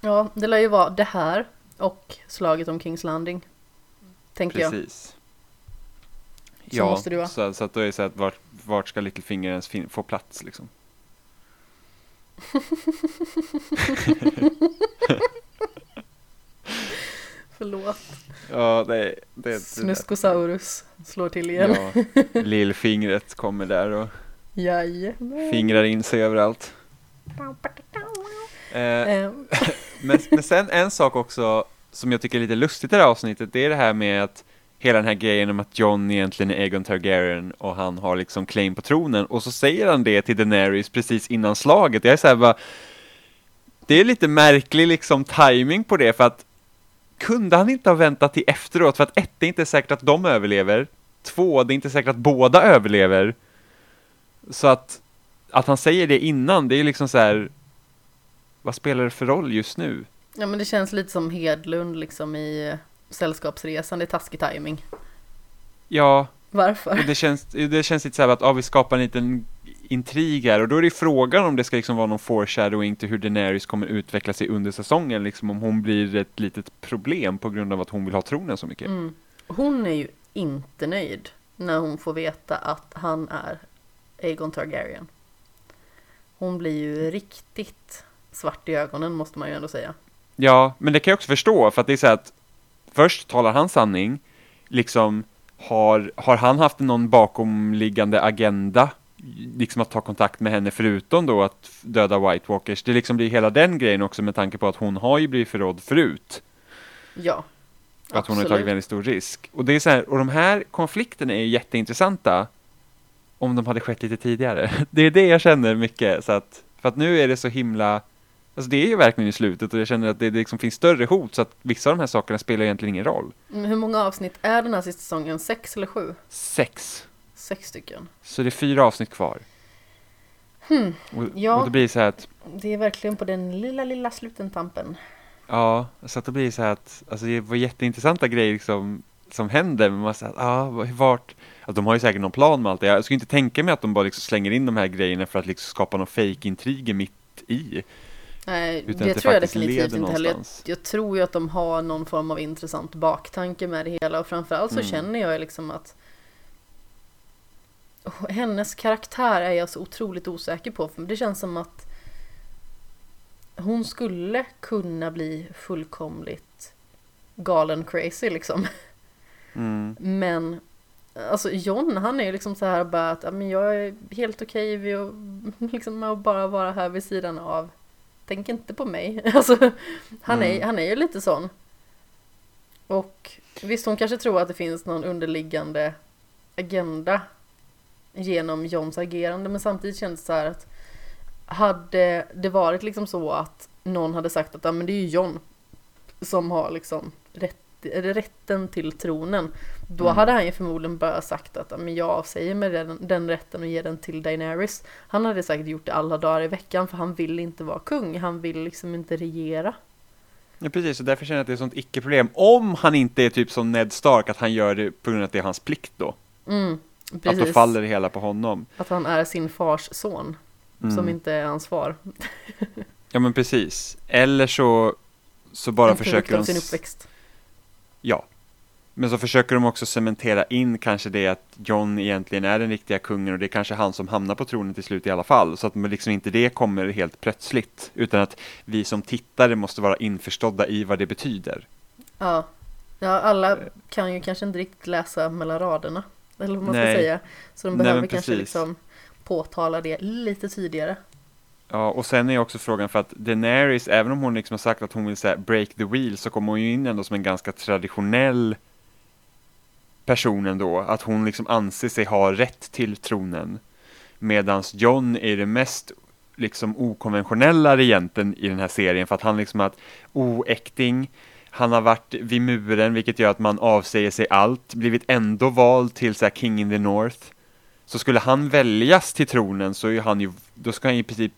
Ja, det lär ju vara det här och slaget om Kings Landing. Tänker jag. Precis. Så måste det vara. Så, så att då är det så att vart, vart ska Littlefinger ens få plats liksom? Förlåt. Ja, det, det, Snuskosaurus slår till igen. Ja, lillfingret kommer där och Jajamän. fingrar in sig överallt. Eh, men, men sen en sak också som jag tycker är lite lustigt i det här avsnittet, det är det här med att hela den här grejen om att John egentligen är Egon Targaryen och han har liksom claim på tronen och så säger han det till Daenerys precis innan slaget. Jag är så här bara, det är lite märklig liksom timing på det för att kunde han inte ha väntat till efteråt för att ett, det är inte säkert att de överlever. Två, det är inte säkert att båda överlever. Så att, att han säger det innan, det är liksom så här, vad spelar det för roll just nu? Ja men det känns lite som Hedlund liksom i Sällskapsresan, det är taskig timing. Ja. Varför? Det känns, det känns lite så här att, ja vi skapar en liten intrig här och då är det frågan om det ska liksom vara någon foreshadowing till hur Daenerys kommer utveckla sig under säsongen, liksom om hon blir ett litet problem på grund av att hon vill ha tronen så mycket. Mm. Hon är ju inte nöjd när hon får veta att han är Aegon Targaryen. Hon blir ju riktigt svart i ögonen måste man ju ändå säga. Ja, men det kan jag också förstå för att det är så att först talar han sanning, liksom har, har han haft någon bakomliggande agenda liksom att ta kontakt med henne förutom då att döda White Walkers. Det liksom blir hela den grejen också med tanke på att hon har ju blivit förrådd förut. Ja. Att hon har tagit väldigt stor risk. Och det är så här, och de här konflikterna är ju jätteintressanta om de hade skett lite tidigare. Det är det jag känner mycket, så att, för att nu är det så himla Alltså det är ju verkligen i slutet och jag känner att det liksom finns större hot så att vissa av de här sakerna spelar egentligen ingen roll. Men hur många avsnitt är den här sista säsongen? Sex eller sju? Sex. Sex stycken. Så det är fyra avsnitt kvar. Hmm. Och, ja, och det blir så här att... Det är verkligen på den lilla, lilla slutentampen. Ja, så att det blir så här att, alltså det var jätteintressanta grejer liksom, som händer, men man säger ah, vart, alltså de har ju säkert någon plan med allt det. Jag skulle inte tänka mig att de bara liksom slänger in de här grejerna för att liksom skapa någon fake-intriger mitt i. Nej, det, det tror jag definitivt inte heller. Jag, jag, tror ju att de har någon form av intressant baktanke med det hela och framförallt så mm. känner jag liksom att hennes karaktär är jag så otroligt osäker på. För det känns som att hon skulle kunna bli fullkomligt galen crazy liksom. Mm. Men alltså John han är ju liksom så här bara att men jag är helt okej okay liksom, att bara vara här vid sidan av. Tänk inte på mig. Alltså, han, mm. är, han är ju lite sån. Och visst hon kanske tror att det finns någon underliggande agenda genom Johns agerande men samtidigt kändes det så här att hade det varit liksom så att någon hade sagt att ja, men det är ju John som har liksom rätt, rätten till tronen då mm. hade han ju förmodligen bara sagt att men jag avsäger mig den, den rätten och ger den till Daenerys. Han hade säkert gjort det alla dagar i veckan för han vill inte vara kung, han vill liksom inte regera. Ja, precis, och därför känner jag att det är ett sånt icke-problem. Om han inte är typ som Ned Stark, att han gör det på grund av att det är hans plikt då. Mm, Att då faller det hela på honom. Att han är sin fars son, Mm. som inte är hans far. Ja, men precis. Eller så, så bara en försöker de... sin uppväxt. Ja. Men så försöker de också cementera in kanske det att John egentligen är den riktiga kungen och det är kanske han som hamnar på tronen till slut i alla fall. Så att liksom inte det kommer helt plötsligt. Utan att vi som tittare måste vara införstådda i vad det betyder. Ja. ja, alla kan ju kanske inte riktigt läsa mellan raderna. Eller vad man Nej. ska säga. Så de Nej, behöver men kanske liksom påtala det lite tydligare. Ja, och sen är också frågan för att Daenerys, även om hon liksom har sagt att hon vill säga break the wheel, så kommer hon ju in ändå som en ganska traditionell person ändå. Att hon liksom anser sig ha rätt till tronen. Medans John är det mest liksom okonventionella regenten i den här serien för att han liksom har ett oäkting, oh, han har varit vid muren vilket gör att man avsäger sig allt, blivit ändå vald till så här King in the North. Så skulle han väljas till tronen så är han ju, då ska han i princip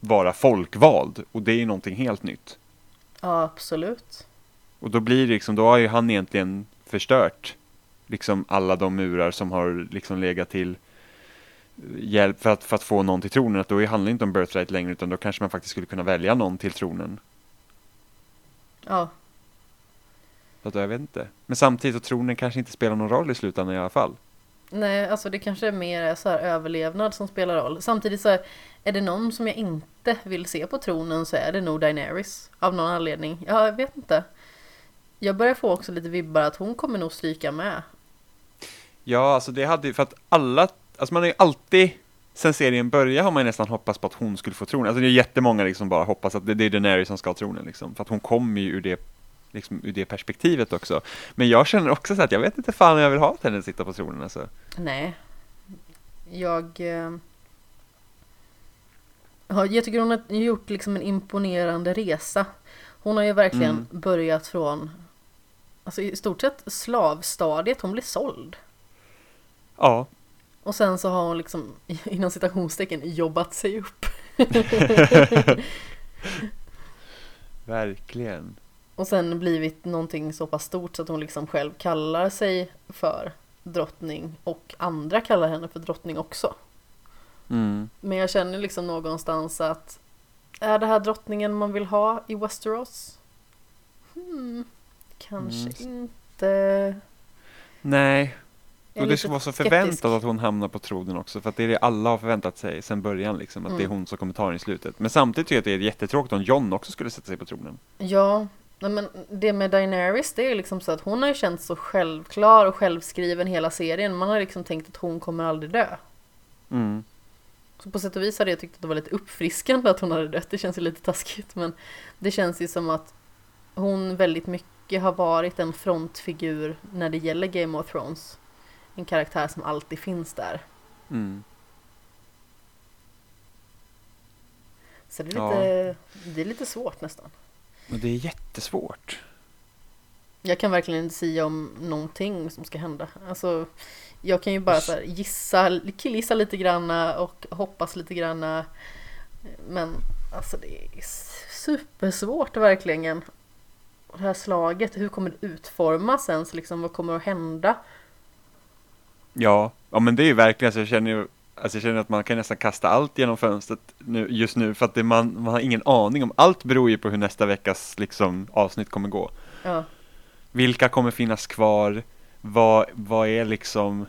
vara folkvald och det är ju någonting helt nytt. Ja, absolut. Och då blir det liksom, då har ju han egentligen förstört liksom alla de murar som har liksom legat till hjälp för att, för att få någon till tronen. Att då handlar det inte om birthright längre utan då kanske man faktiskt skulle kunna välja någon till tronen. Ja, Så att jag vet inte. Men samtidigt så tronen kanske inte spelar någon roll i slutändan i alla fall nej, alltså det kanske är mer så här överlevnad som spelar roll. Samtidigt så är, är det någon som jag inte vill se på tronen så är det nog Daenerys. Av någon anledning. Jag vet inte. Jag börjar få också lite vibbar att hon kommer nog stryka med. Ja, alltså det hade ju, för att alla, alltså man har ju alltid Sen serien började har man ju nästan hoppats på att hon skulle få tronen. Alltså det är jättemånga liksom bara hoppas att det, det är Daenerys som ska ha tronen liksom. För att hon kommer ju ur det, liksom, ur det perspektivet också. Men jag känner också så att jag vet inte fan om jag vill ha henne sitta på tronen alltså. Nej. Jag... Eh, ja, jag tycker hon har gjort liksom en imponerande resa. Hon har ju verkligen Mm. börjat från Alltså i stort sett slavstadiet, hon blir såld. Ja, Och sen så har hon liksom inom citationstecken jobbat sig upp. verkligen. Och sen blivit någonting så pass stort så att hon liksom själv kallar sig för drottning och andra kallar henne för drottning också. Mm. Men jag känner liksom någonstans att är det här drottningen man vill ha i Westeros? Hmm, kanske Mm. inte. Nej, och det ska vara så förväntat att hon hamnar på tronen också. För att det är det alla har förväntat sig sedan början liksom. Att det är Mm. hon som kommer ta den i slutet. Men samtidigt tycker jag att det är jättetråkigt om John också skulle sätta sig på tronen. Ja, nej men det med Daenerys det är liksom så att hon har ju känts så självklar och självskriven hela serien. Man har liksom tänkt att hon kommer aldrig dö. Mm. Så på sätt och vis hade jag tyckt att det var lite uppfriskande att hon hade dött. Det känns ju lite taskigt men det känns ju som att hon väldigt mycket har varit en frontfigur när det gäller Game of Thrones. En karaktär som alltid finns där. Mm. Så det är Ja. lite, det är lite svårt nästan. Och det är jättesvårt. Jag kan verkligen inte säga om någonting som ska hända. Alltså, jag kan ju bara så här gissa, killgissa lite granna och hoppas lite granna. Men alltså det är supersvårt verkligen. Det här slaget, hur kommer det utformas sen? Så liksom, vad kommer att hända? Ja, ja men det är ju verkligen, alltså jag känner ju Alltså jag känner att man kan nästan kasta allt genom fönstret nu, just nu för att det, man, man har ingen aning om, allt beror ju på hur nästa veckas liksom, avsnitt kommer gå. Ja, Vilka kommer finnas kvar? Vad, vad är liksom,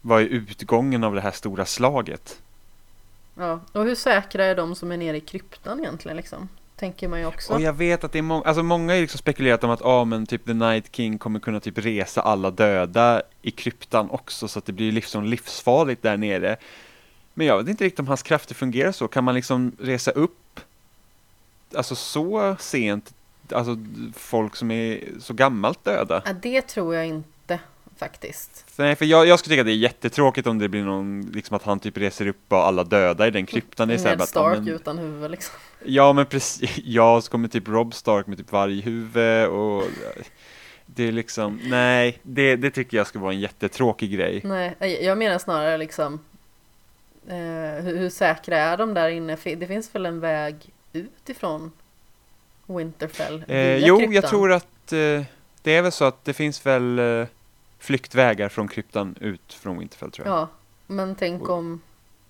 vad är utgången av det här stora slaget? ja. Och hur säkra är de som är nere i kryptan egentligen liksom? Tänker man ju också. Och jag vet att det är många, alltså många har liksom spekulerat om att, ja men typ The Night King kommer kunna typ resa alla döda i kryptan också så att det blir liksom livsfarligt där nere. Men jag vet inte riktigt om hans krafter fungerar så, kan man liksom resa upp, alltså så sent, alltså folk som är så gammalt döda? Ja, det tror jag inte faktiskt. Nej, för jag, jag skulle tycka att det är jättetråkigt om det blir någon, liksom att han typ reser upp och alla döda i den kryptan. Ned att, Stark ja, men- utan huvud liksom. Ja men precis, ja så kommer typ Rob Stark med typ varghuvud och det är liksom, nej, det, det tycker jag skulle vara en jättetråkig grej. Nej, jag- menar snarare liksom eh, hur, hur säkra är de där inne? Det finns väl en väg ut ifrån Winterfell? Eh, jo, kryptan? jag tror att eh, det är väl så att det finns väl eh, flyktvägar från kryptan ut från Winterfell tror jag. Ja, men tänk om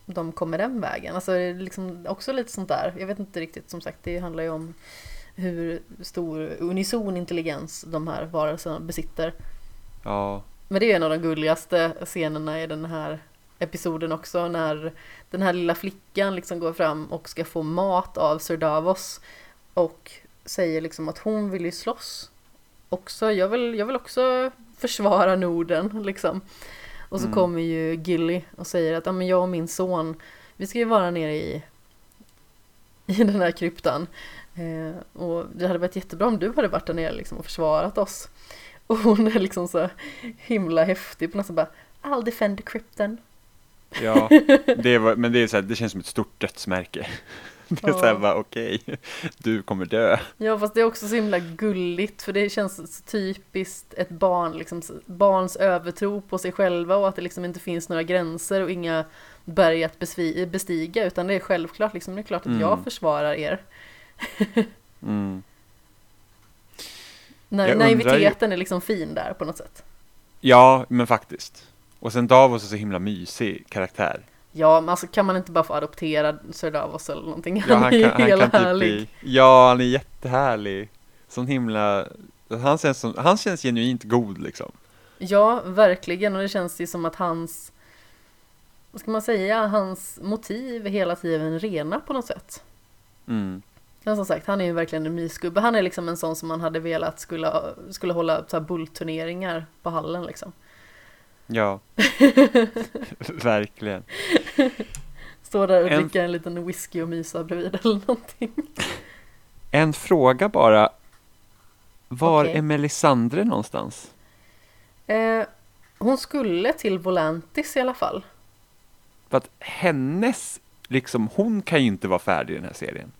de kommer den vägen. Alltså det är liksom också lite sånt där. Jag vet inte riktigt, som sagt, det handlar ju om hur stor unison intelligens de här varelserna besitter. Ja, Men det är en av de gulligaste scenerna i den här episoden också när den här lilla flickan liksom går fram och ska få mat av Sir Davos och säger liksom att hon vill ju slåss också. Jag vill, jag vill också försvara Norden liksom. Och så Mm. kommer ju Gilly och säger att ja, men jag och min son, vi ska ju vara nere i, i den här kryptan. Eh, och det hade varit jättebra om du hade varit där nere liksom och försvarat oss. Och hon är liksom så himla häftig på något sätt bara I'll defend the krypton. ja. Det var, men det, är så här, det känns som ett stort dödsmärke. Det är Ja. bara, okej, du kommer dö. Ja fast det är också så himla gulligt för det känns så typiskt ett barn, liksom barns övertro på sig själva och att det liksom inte finns några gränser och inga berg att bestiga utan det är självklart liksom, det är klart att Mm. jag försvarar er. Mm. När, undrar ju- naiviteten är liksom fin där på något sätt. Ja, men faktiskt. Och sen Davos är så himla mysig karaktär. Ja men alltså kan man inte bara få adoptera Sir Davos eller någonting? Ja, Han, han är kan, han hela kan typ härlig. bli, Ja, han är jättehärlig. Sån himla, han känns, som, han känns genuint god liksom. Ja, verkligen. Och det känns ju som att hans, vad ska man säga, hans motiv är hela tiden rena på något sätt. Mm. Men som sagt, han är ju verkligen en mysgubbe. Han är liksom en sån som man hade velat skulle, skulle hålla så här bullturneringar på hallen liksom. Ja, verkligen. Stå där och En- dricka en liten whisky och mysa bredvid eller någonting. En fråga bara. Var Okej. är Melisandre någonstans? Eh, hon skulle till Volantis i alla fall. För att hennes, liksom, hon kan ju inte vara färdig i den här serien.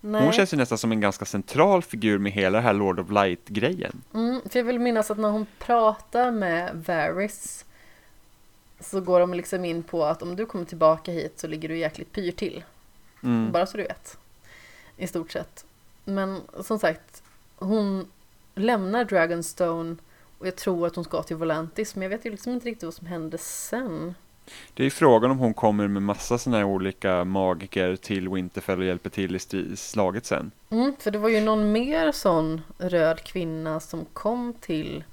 Nej. Hon känns ju nästan som en ganska central figur med hela det här Lord of Light-grejen. Mm, för jag vill minnas att när hon pratar med Varys så går de liksom in på att om du kommer tillbaka hit så ligger du jäkligt pyr till. Mm. Bara så du vet. I stort sett. Men som sagt, hon lämnar Dragonstone och jag tror att hon ska till Volantis men jag vet ju liksom inte riktigt vad som hände sen. Det är ju frågan om hon kommer med massa sådana här olika magiker till Winterfell och hjälper till i slaget sen. Mm, för det var ju någon mer sån röd kvinna som kom till...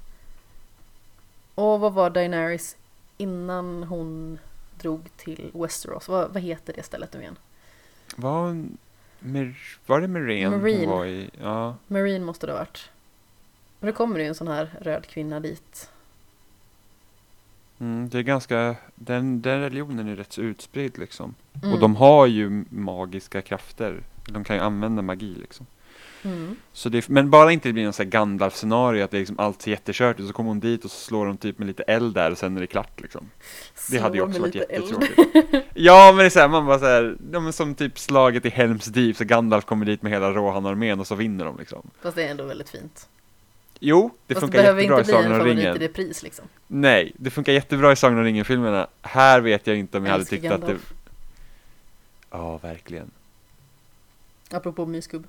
Och vad var Daenerys innan hon drog till Westeros? Vad, vad heter det stället nu igen? Var, var det Marine. var i? Ja. Marine måste det ha varit. Och det kommer ju en sån här röd kvinna dit. Mm, det är ganska, den, den religionen är rätt så utspridd liksom. Mm. Och de har ju magiska krafter. De kan ju använda magi liksom. Mm. Så det, men bara inte det blir någon sån här Gandalf-scenario att det liksom allt ser jättekört ut. Så kommer hon dit och så slår de typ med lite eld där och sen är det klart liksom. Det hade ju också varit jättetråkigt. Ja men det är såhär, man bara såhär, ja, men som typ slaget i Helms Deep så Gandalf kommer dit med hela Rohan-armén och så vinner de liksom. Fast det är ändå väldigt fint. Jo, det Fast funkar det behöver jättebra i inte bli en Sagan om favorit i ringen. repris liksom. Nej, det funkar jättebra i Sagan om ringen-filmerna. Här vet jag inte om jag hade Älskar tyckt att det... Gandalf. Ja, verkligen. Apropå mysgubb.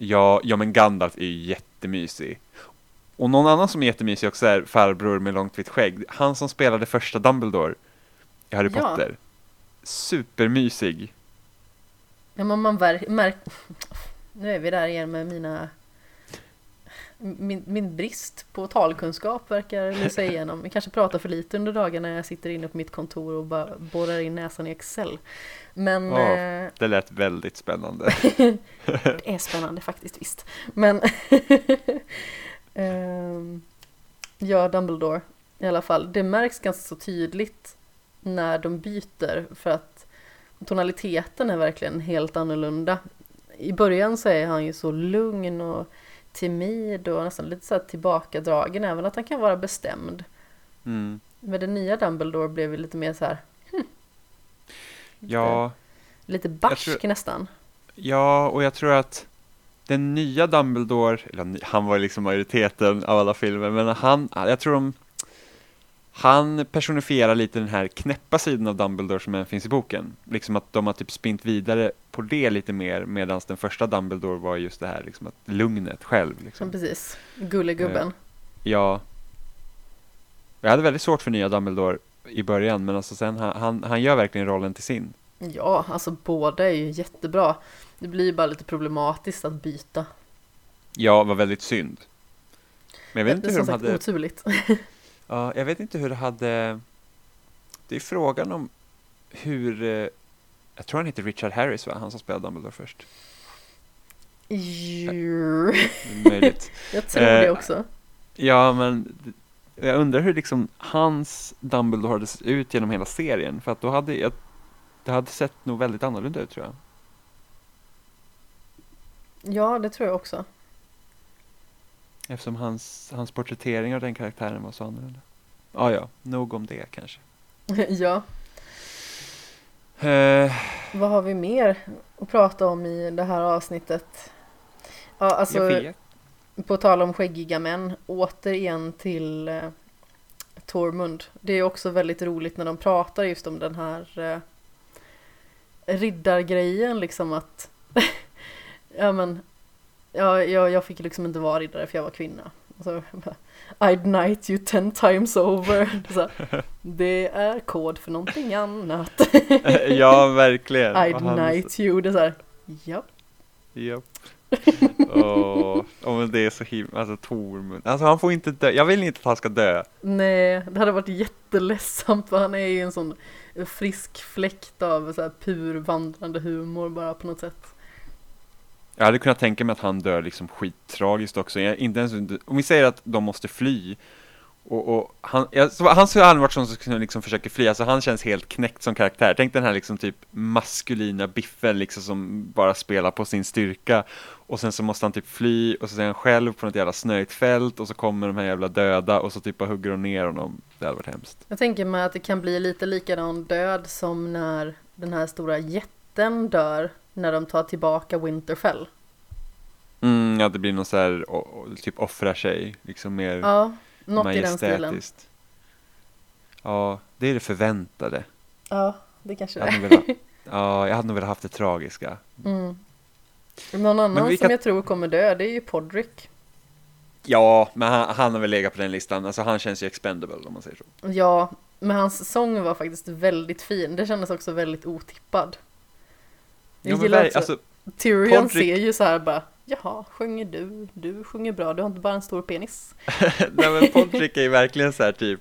Ja, ja men Gandalf är ju jättemysig. Och någon annan som är jättemysig också är farbror med långt vitt skägg. Han som spelade första Dumbledore i Harry Ja. Potter. Supermysig. Ja, men man märker... Nu är vi där igen med mina... Min, min brist på talkunskap verkar lysa igenom. Jag kanske pratar för lite under dagarna när jag sitter inne på mitt kontor och bara borrar in näsan i Excel. Men eh, Det lät väldigt spännande. det är spännande faktiskt visst. Men ehm, ja, Dumbledore i alla fall. Det märks ganska så tydligt när de byter för att tonaliteten är verkligen helt annorlunda. I början så är han ju så lugn och timid och nästan lite så här tillbakadragen även att han kan vara bestämd. Mm. Men den nya Dumbledore blev ju lite mer så här lite, Ja, lite barsk tror- nästan. ja, och jag tror att den nya Dumbledore, eller han var liksom majoriteten av alla filmer, men han, jag tror de han personifierar lite den här knäppa sidan av Dumbledore som finns i boken. Liksom att de har typ spint vidare på det lite mer medan den första Dumbledore var just det här liksom att lugnet själv. Liksom. Precis. Gullegubben. Ja. Jag hade väldigt svårt för nya Dumbledore i början men alltså sen han, han, han gör verkligen rollen till sin. Ja, alltså båda är ju jättebra. Det blir bara lite problematiskt att byta. Ja, var väldigt synd. Men jag vet inte hur de hade... oturligt. Ja, jag vet inte hur det hade... Det är frågan om hur... eh, Jag tror han heter Richard Harris va? Han som spelade Dumbledore först. Möjligt. Jag tror Eh, det också. Ja, men jag undrar hur liksom hans Dumbledore hade sett ut genom hela serien. För att då hade jag... Det hade sett nog väldigt annorlunda ut tror jag. Ja, det tror jag också. Eftersom hans, hans porträttering av den karaktären var så annorlunda. Ah, ja, nog om det kanske. ja, Eh, vad har vi mer att prata om i det här avsnittet? Ja, alltså jag vet. På tal om skäggiga män, återigen till eh, Tormund. Det är också väldigt roligt när de pratar just om den här eh, riddargrejen liksom att ja men ja, jag, jag fick liksom inte vara riddare för jag var kvinna. Så, I'd knight you ten times over. Så, det är kod för någonting annat. ja, verkligen. I'd knight you. Det är så här, ja. Japp. Åh, åh, men det är så himla, alltså Tormund. Alltså han får inte dö, jag vill inte att han ska dö. Nej, det hade varit jätteledsamt för han är ju en sån frisk fläkt av så här pur vandrande humor bara på något sätt. Jag hade kunnat tänka mig att han dör liksom skittragiskt också. Jag, inte ens, om vi säger att de måste fly. Och, och han, jag, så, han skulle aldrig varit sån som liksom försöker fly, alltså han känns helt knäckt som karaktär. Tänk den här liksom typ maskulina biffen liksom som bara spelar på sin styrka. Och sen så måste han typ fly och så är han själv på något jävla snöigt fält och så kommer de här jävla döda och så typ bara hugger de ner honom. Det hade varit hemskt. Jag tänker mig att det kan bli lite likadan död som när den här stora jätten dör när de tar tillbaka Winterfell. Mm, ja, det blir någon så här, och, och, typ offrar sig, liksom mer Ja, något i den stilen. Ja, det är det förväntade. Ja, det kanske det är. ja, jag hade nog velat haft det tragiska. Mm. Någon annan som jag tror kommer dö, det är ju Podrick. Ja, men han, han har väl legat på den listan. Alltså han känns ju expendable om man säger så. Ja, men hans sång var faktiskt väldigt fin. Det kändes också väldigt otippad. Jag Ja, men gillar också, alltså, Tyrion Podrick- ser ju så här bara, jaha, sjunger du? Du sjunger bra, du har inte bara en stor penis. nej men Podrick är ju verkligen så här typ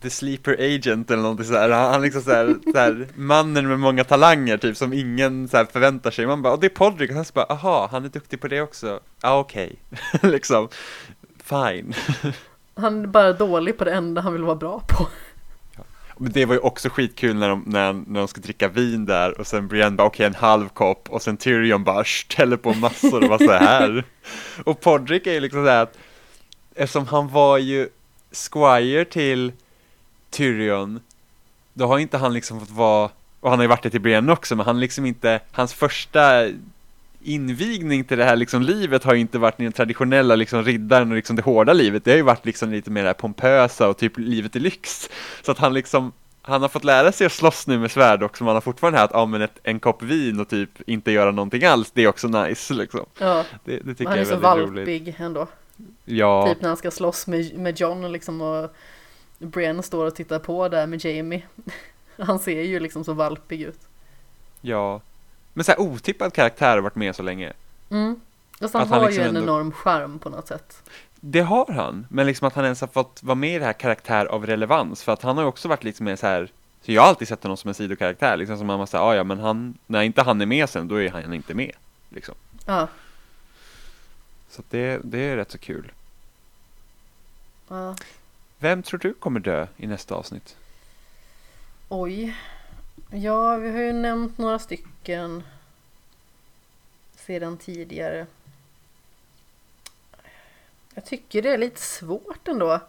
The Sleeper Agent eller någonting sådär. Han han liksom så här, så här mannen med många talanger typ som ingen så här förväntar sig. Man bara, och det är Podrick. Och han så bara, aha, han är duktig på det också. Ja, okej. liksom, fine. Han är bara dålig på det enda han vill vara bra på. Men det var ju också skitkul när de, när, när de ska dricka vin där och sen Brienne bara okej en halv kopp och sen Tyrion bara ställer på massor och bara så här. Och Podrick är ju liksom så här att eftersom han var ju squire till Tyrion då har inte han liksom fått vara och han har ju varit det till Brienne också men han liksom inte hans första invigning till det här liksom livet har ju inte varit den traditionella liksom riddaren och liksom det hårda livet. Det har ju varit liksom lite mer det här pompösa och typ livet i lyx. Så att han liksom, han har fått lära sig att slåss nu med svärd också, men han har fortfarande haft, ja men ett, en kopp vin och typ inte göra någonting alls, det är också nice liksom. Ja, Det, det tycker han är jag så är roligt. valpig ändå. Ja, Typ när han ska slåss med, med John liksom och Brienne står och tittar på där med Jamie. Han ser ju liksom så valpig ut. ja. Men så här otippad karaktär har varit med så länge. Mm. Fast han Att han har liksom ju en ändå- enorm charm på något sätt. Det har han, men liksom att han ens har fått vara med i det här karaktär av relevans, för att han har ju också varit lite mer så här så jag har alltid sett honom som en sidokaraktär, liksom som man säger, ja ja men han, när inte han är med sen, då är han inte med, liksom. Ja, Så det, det är rätt så kul. ja. Vem tror du kommer dö i nästa avsnitt? Oj. Ja, vi har ju nämnt några stycken sedan tidigare. Jag tycker det är lite svårt ändå.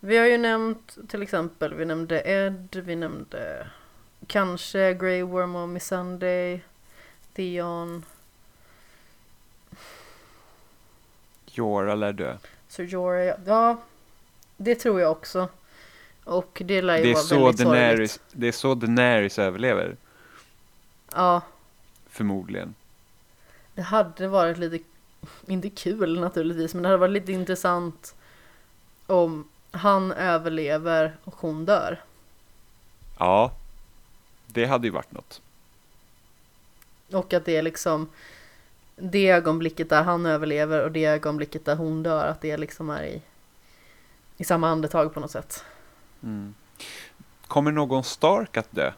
Vi har ju nämnt till exempel, vi nämnde Ed, vi nämnde kanske Grey Worm och Miss Sunday, Theon, Jorah lär dö. Sir Jorah. Ja, det tror jag också. Och det lär ju Det är, vara så väldigt sorgligt. Daenerys, det är så Daenerys överlever, Ja, förmodligen. det hade varit lite, inte kul naturligtvis, men det hade varit lite intressant om han överlever och hon dör. Ja, det hade ju varit något. Och att det är liksom det ögonblicket där han överlever och det ögonblicket där hon dör, att det liksom är i, i samma andetag på något sätt. Mm. Kommer någon Stark att dö?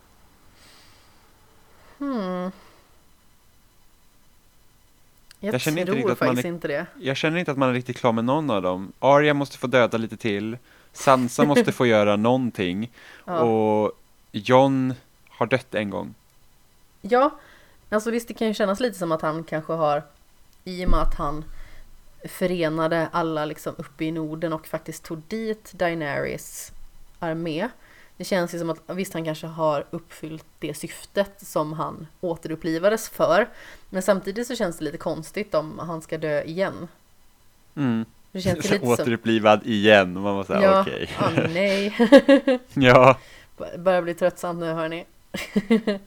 Hmm. Jag, Jag känner inte tror riktigt att man är- inte det. Jag känner inte att man är riktigt klar med någon av dem. Arya måste få döda lite till. Sansa måste få göra någonting. Ja. Och John har dött en gång. Ja, alltså visst det kan ju kännas lite som att han kanske har i och med att han förenade alla liksom uppe i Norden och faktiskt tog dit Daenerys armé. Det känns ju som att visst han kanske har uppfyllt det syftet som han återupplivades för. Men samtidigt så känns det lite konstigt om han ska dö igen. Mm. Det känns ju lite som... Återupplivad igen. Och man var såhär, Ja, okej. ah, nej. ja. Börjar bli tröttsamt nu hörni.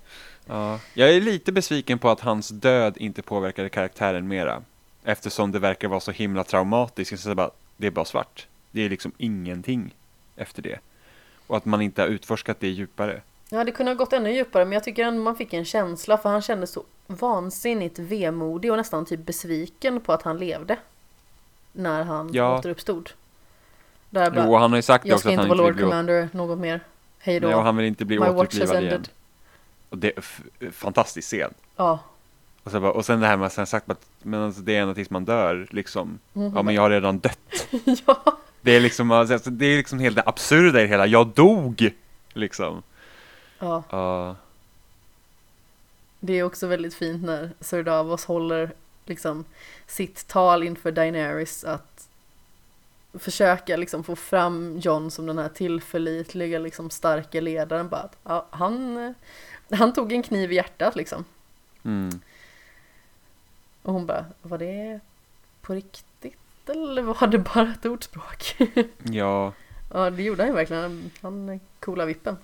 ja. Jag är lite besviken på att hans död inte påverkade karaktären mera. Eftersom det verkar vara så himla traumatiskt. Så bara, det är bara svart. Det är liksom ingenting efter det. Och att man inte har utforskat det djupare. Ja, det kunde ha gått ännu djupare, men jag tycker ändå man fick en känsla för han kändes så vansinnigt vemodig och nästan typ besviken på att han levde. När han Ja. återuppstod. Där bara, Jo, han har ju sagt det jag också ska att han inte vara Lord. Commander något mer. Hej då. Nej, och han vill inte bli My återupplivad igen. ended. Och det är fantastisk scen. Ja. Och, så bara, och sen det här med att han sagt att men alltså, det är ända tills man dör liksom. Mm. Ja men jag har redan dött. ja. Det är liksom, alltså, det är liksom helt det absurda i det hela. Jag dog! Liksom. ja. Ja. Det är också väldigt fint när Sir Davos håller liksom sitt tal inför Daenerys att försöka liksom få fram John som den här tillförlitliga liksom starka ledaren bara att ja, han, han tog en kniv i hjärtat liksom Mm. och hon bara var det på riktigt eller var det bara ett ordspråk? Ja. ja det gjorde han ju verkligen, han coola vippen.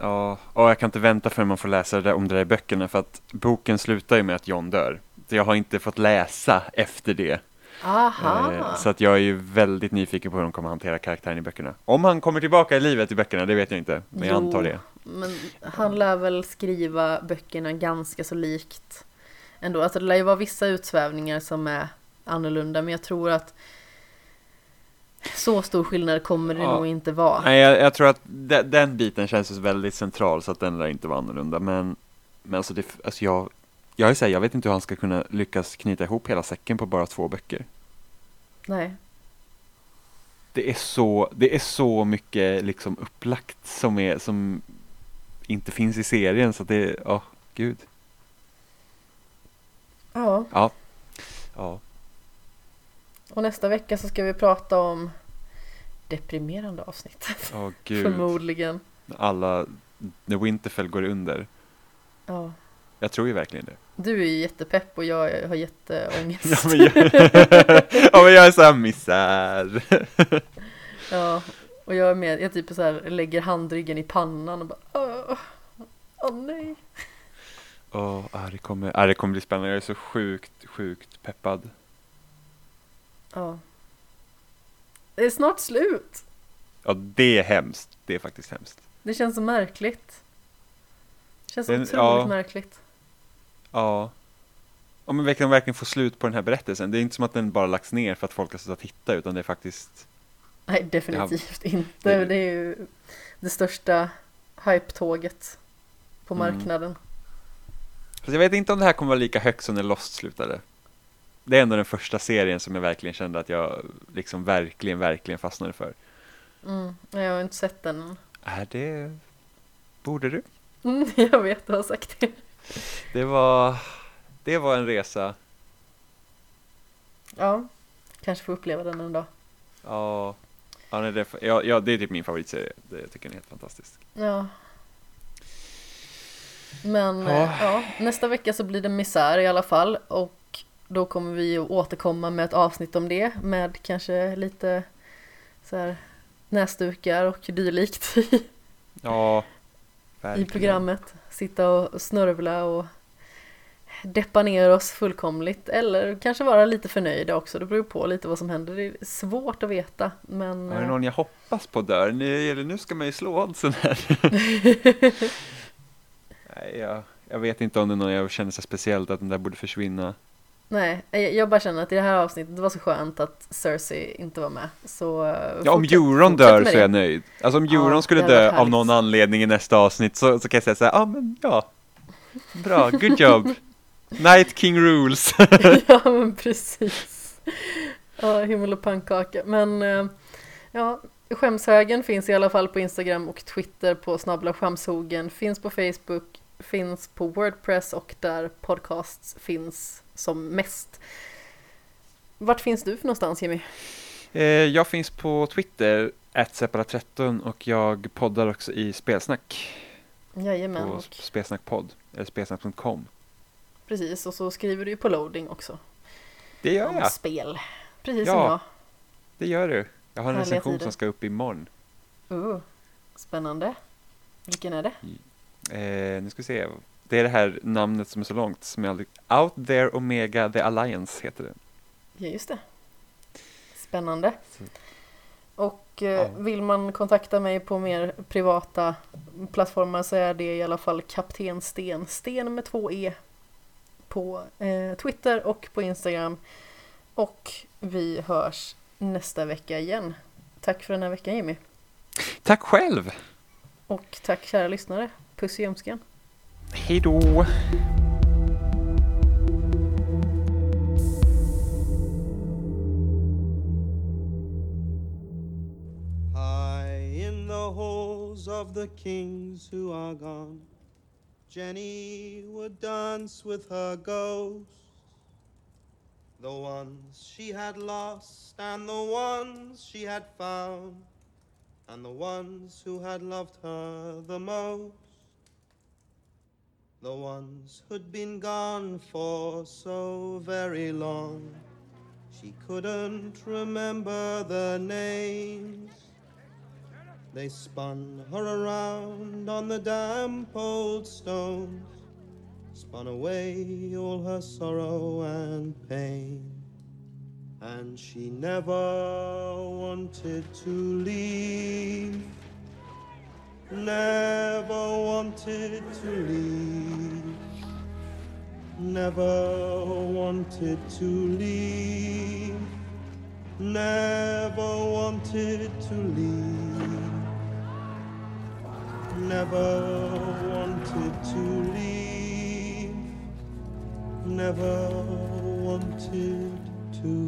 Ja, och jag kan inte vänta förrän man får läsa det där, om det där i böckerna för att boken slutar ju med att John dör. Så jag har inte fått läsa efter det. Aha! Eh, så att jag är ju väldigt nyfiken på hur de kommer hantera karaktären i böckerna. Om han kommer tillbaka i livet i böckerna, det vet jag inte. Men jag Jo. antar det. Men han lär väl skriva böckerna ganska så likt ändå. Alltså det lär ju vara vissa utsvävningar som är annorlunda men jag tror att så stor skillnad kommer det Ja. nog inte vara. Nej, jag, jag tror att de, den biten känns väldigt central så att den lär inte vara annorlunda. Men, men alltså, det, alltså jag, jag här, jag vet inte hur han ska kunna lyckas knyta ihop hela säcken på bara två böcker. Nej. Det är så, det är så mycket liksom upplagt som, är, som inte finns i serien så att det, ja, gud. Ja, Ja, och nästa vecka så ska vi prata om deprimerande avsnitt. gud. Förmodligen. Alla, när Winterfell går under. Ja. Jag tror ju verkligen det. Du är ju jättepepp och jag har jätteångest. Ja men jag, ja, men jag är såhär misär. Ja, och jag är med, jag typ så här lägger handryggen i pannan och bara åh, åh nej. Åh, ah, det, kommer, ah, det kommer bli spännande. Jag är så sjukt, sjukt peppad. Ja. Det är snart slut. Ja, det är hemskt. Det är faktiskt hemskt. Det känns så märkligt. Det känns så otroligt ja. märkligt. Ja. Men vi kan verkligen få slut på den här berättelsen. Det är inte som att den bara lagts ner för att folk har slutat titta utan det är faktiskt Nej, definitivt inte. det- Det är ju det största hype-tåget på Mm. marknaden. Fast jag vet inte om det här kommer vara lika högt som när Lost slutade. Det är ändå den första serien som jag verkligen kände att jag liksom verkligen, verkligen fastnade för. Mm. Jag har inte sett den än. Är det... Borde du? Mm, jag vet, du har sagt det. Det var... Det var en resa. Ja, kanske får uppleva den en dag. Ja. Ja, nej, det, är- ja, ja, det är typ min favoritserie. Det jag tycker den är helt fantastisk. Ja. Men Ja. eh, ja, nästa vecka så blir det misär i alla fall och då kommer vi att återkomma med ett avsnitt om det med kanske lite så här näsdukar och dylikt Ja, i programmet. Sitta och snörvla och deppa ner oss fullkomligt. Eller kanske vara lite förnöjda också. Det beror på lite vad som händer. Det är svårt att veta. Men Är det eh, någon jag hoppas på dör? Nu, nu ska man ju slå oddsen här. Nej, jag, jag vet inte om det är någon jag känner så speciellt att den där borde försvinna. Nej, jag bara känner att i det här avsnittet det var så skönt att Cersei inte var med. Så eh, Ja, om Euron dör så är jag nöjd. Alltså om Ja, Euron skulle hade varit dö av någon anledning i nästa avsnitt så, så kan jag säga så här, ja men ja, bra, good job. Night King rules. ja men precis. Ja, himmel och pannkaka. Men eh, ja, skämshögen finns i alla fall på Instagram och Twitter på snabbla skämshogen. Finns på Facebook, finns på Wordpress och där podcasts finns som mest. Vart finns du för någonstans Jimmy? Eh, jag finns på Twitter, separat13 och jag poddar också i Spelsnack. Jajamän, På och Spelsnackpodd, eller spelsnack.com. precis. Och så skriver du ju på loading också. Det gör Om jag, spel. Precis Ja. som jag. det gör du. Jag har en Härliga recension tider. som ska upp imorgon. Uh, spännande. Vilken är det? Eh, nu ska vi se. Det är det här namnet som är så långt som jag aldrig... Out there Omega the Alliance heter det. Ja, just det. Spännande. Och eh, vill man kontakta mig på mer privata plattformar så är det i alla fall Kapten Sten. Sten med två E. På eh, Twitter och på Instagram. Och vi hörs nästa vecka igen. Tack för den här veckan Jimmy. Tack själv! Och tack kära lyssnare. Puss i ljumsken. Hej då! High in the halls of the kings who are gone, Jenny would dance with her ghosts. The ones she had lost, and the ones she had found, and the ones who had loved her the most. The ones who'd been gone for so very long, she couldn't remember their names. They spun her around on the damp old stones, spun away all her sorrow and pain. And she never wanted to leave, never wanted to leave, never wanted to leave, never wanted to leave. Never wanted to leave, never wanted to.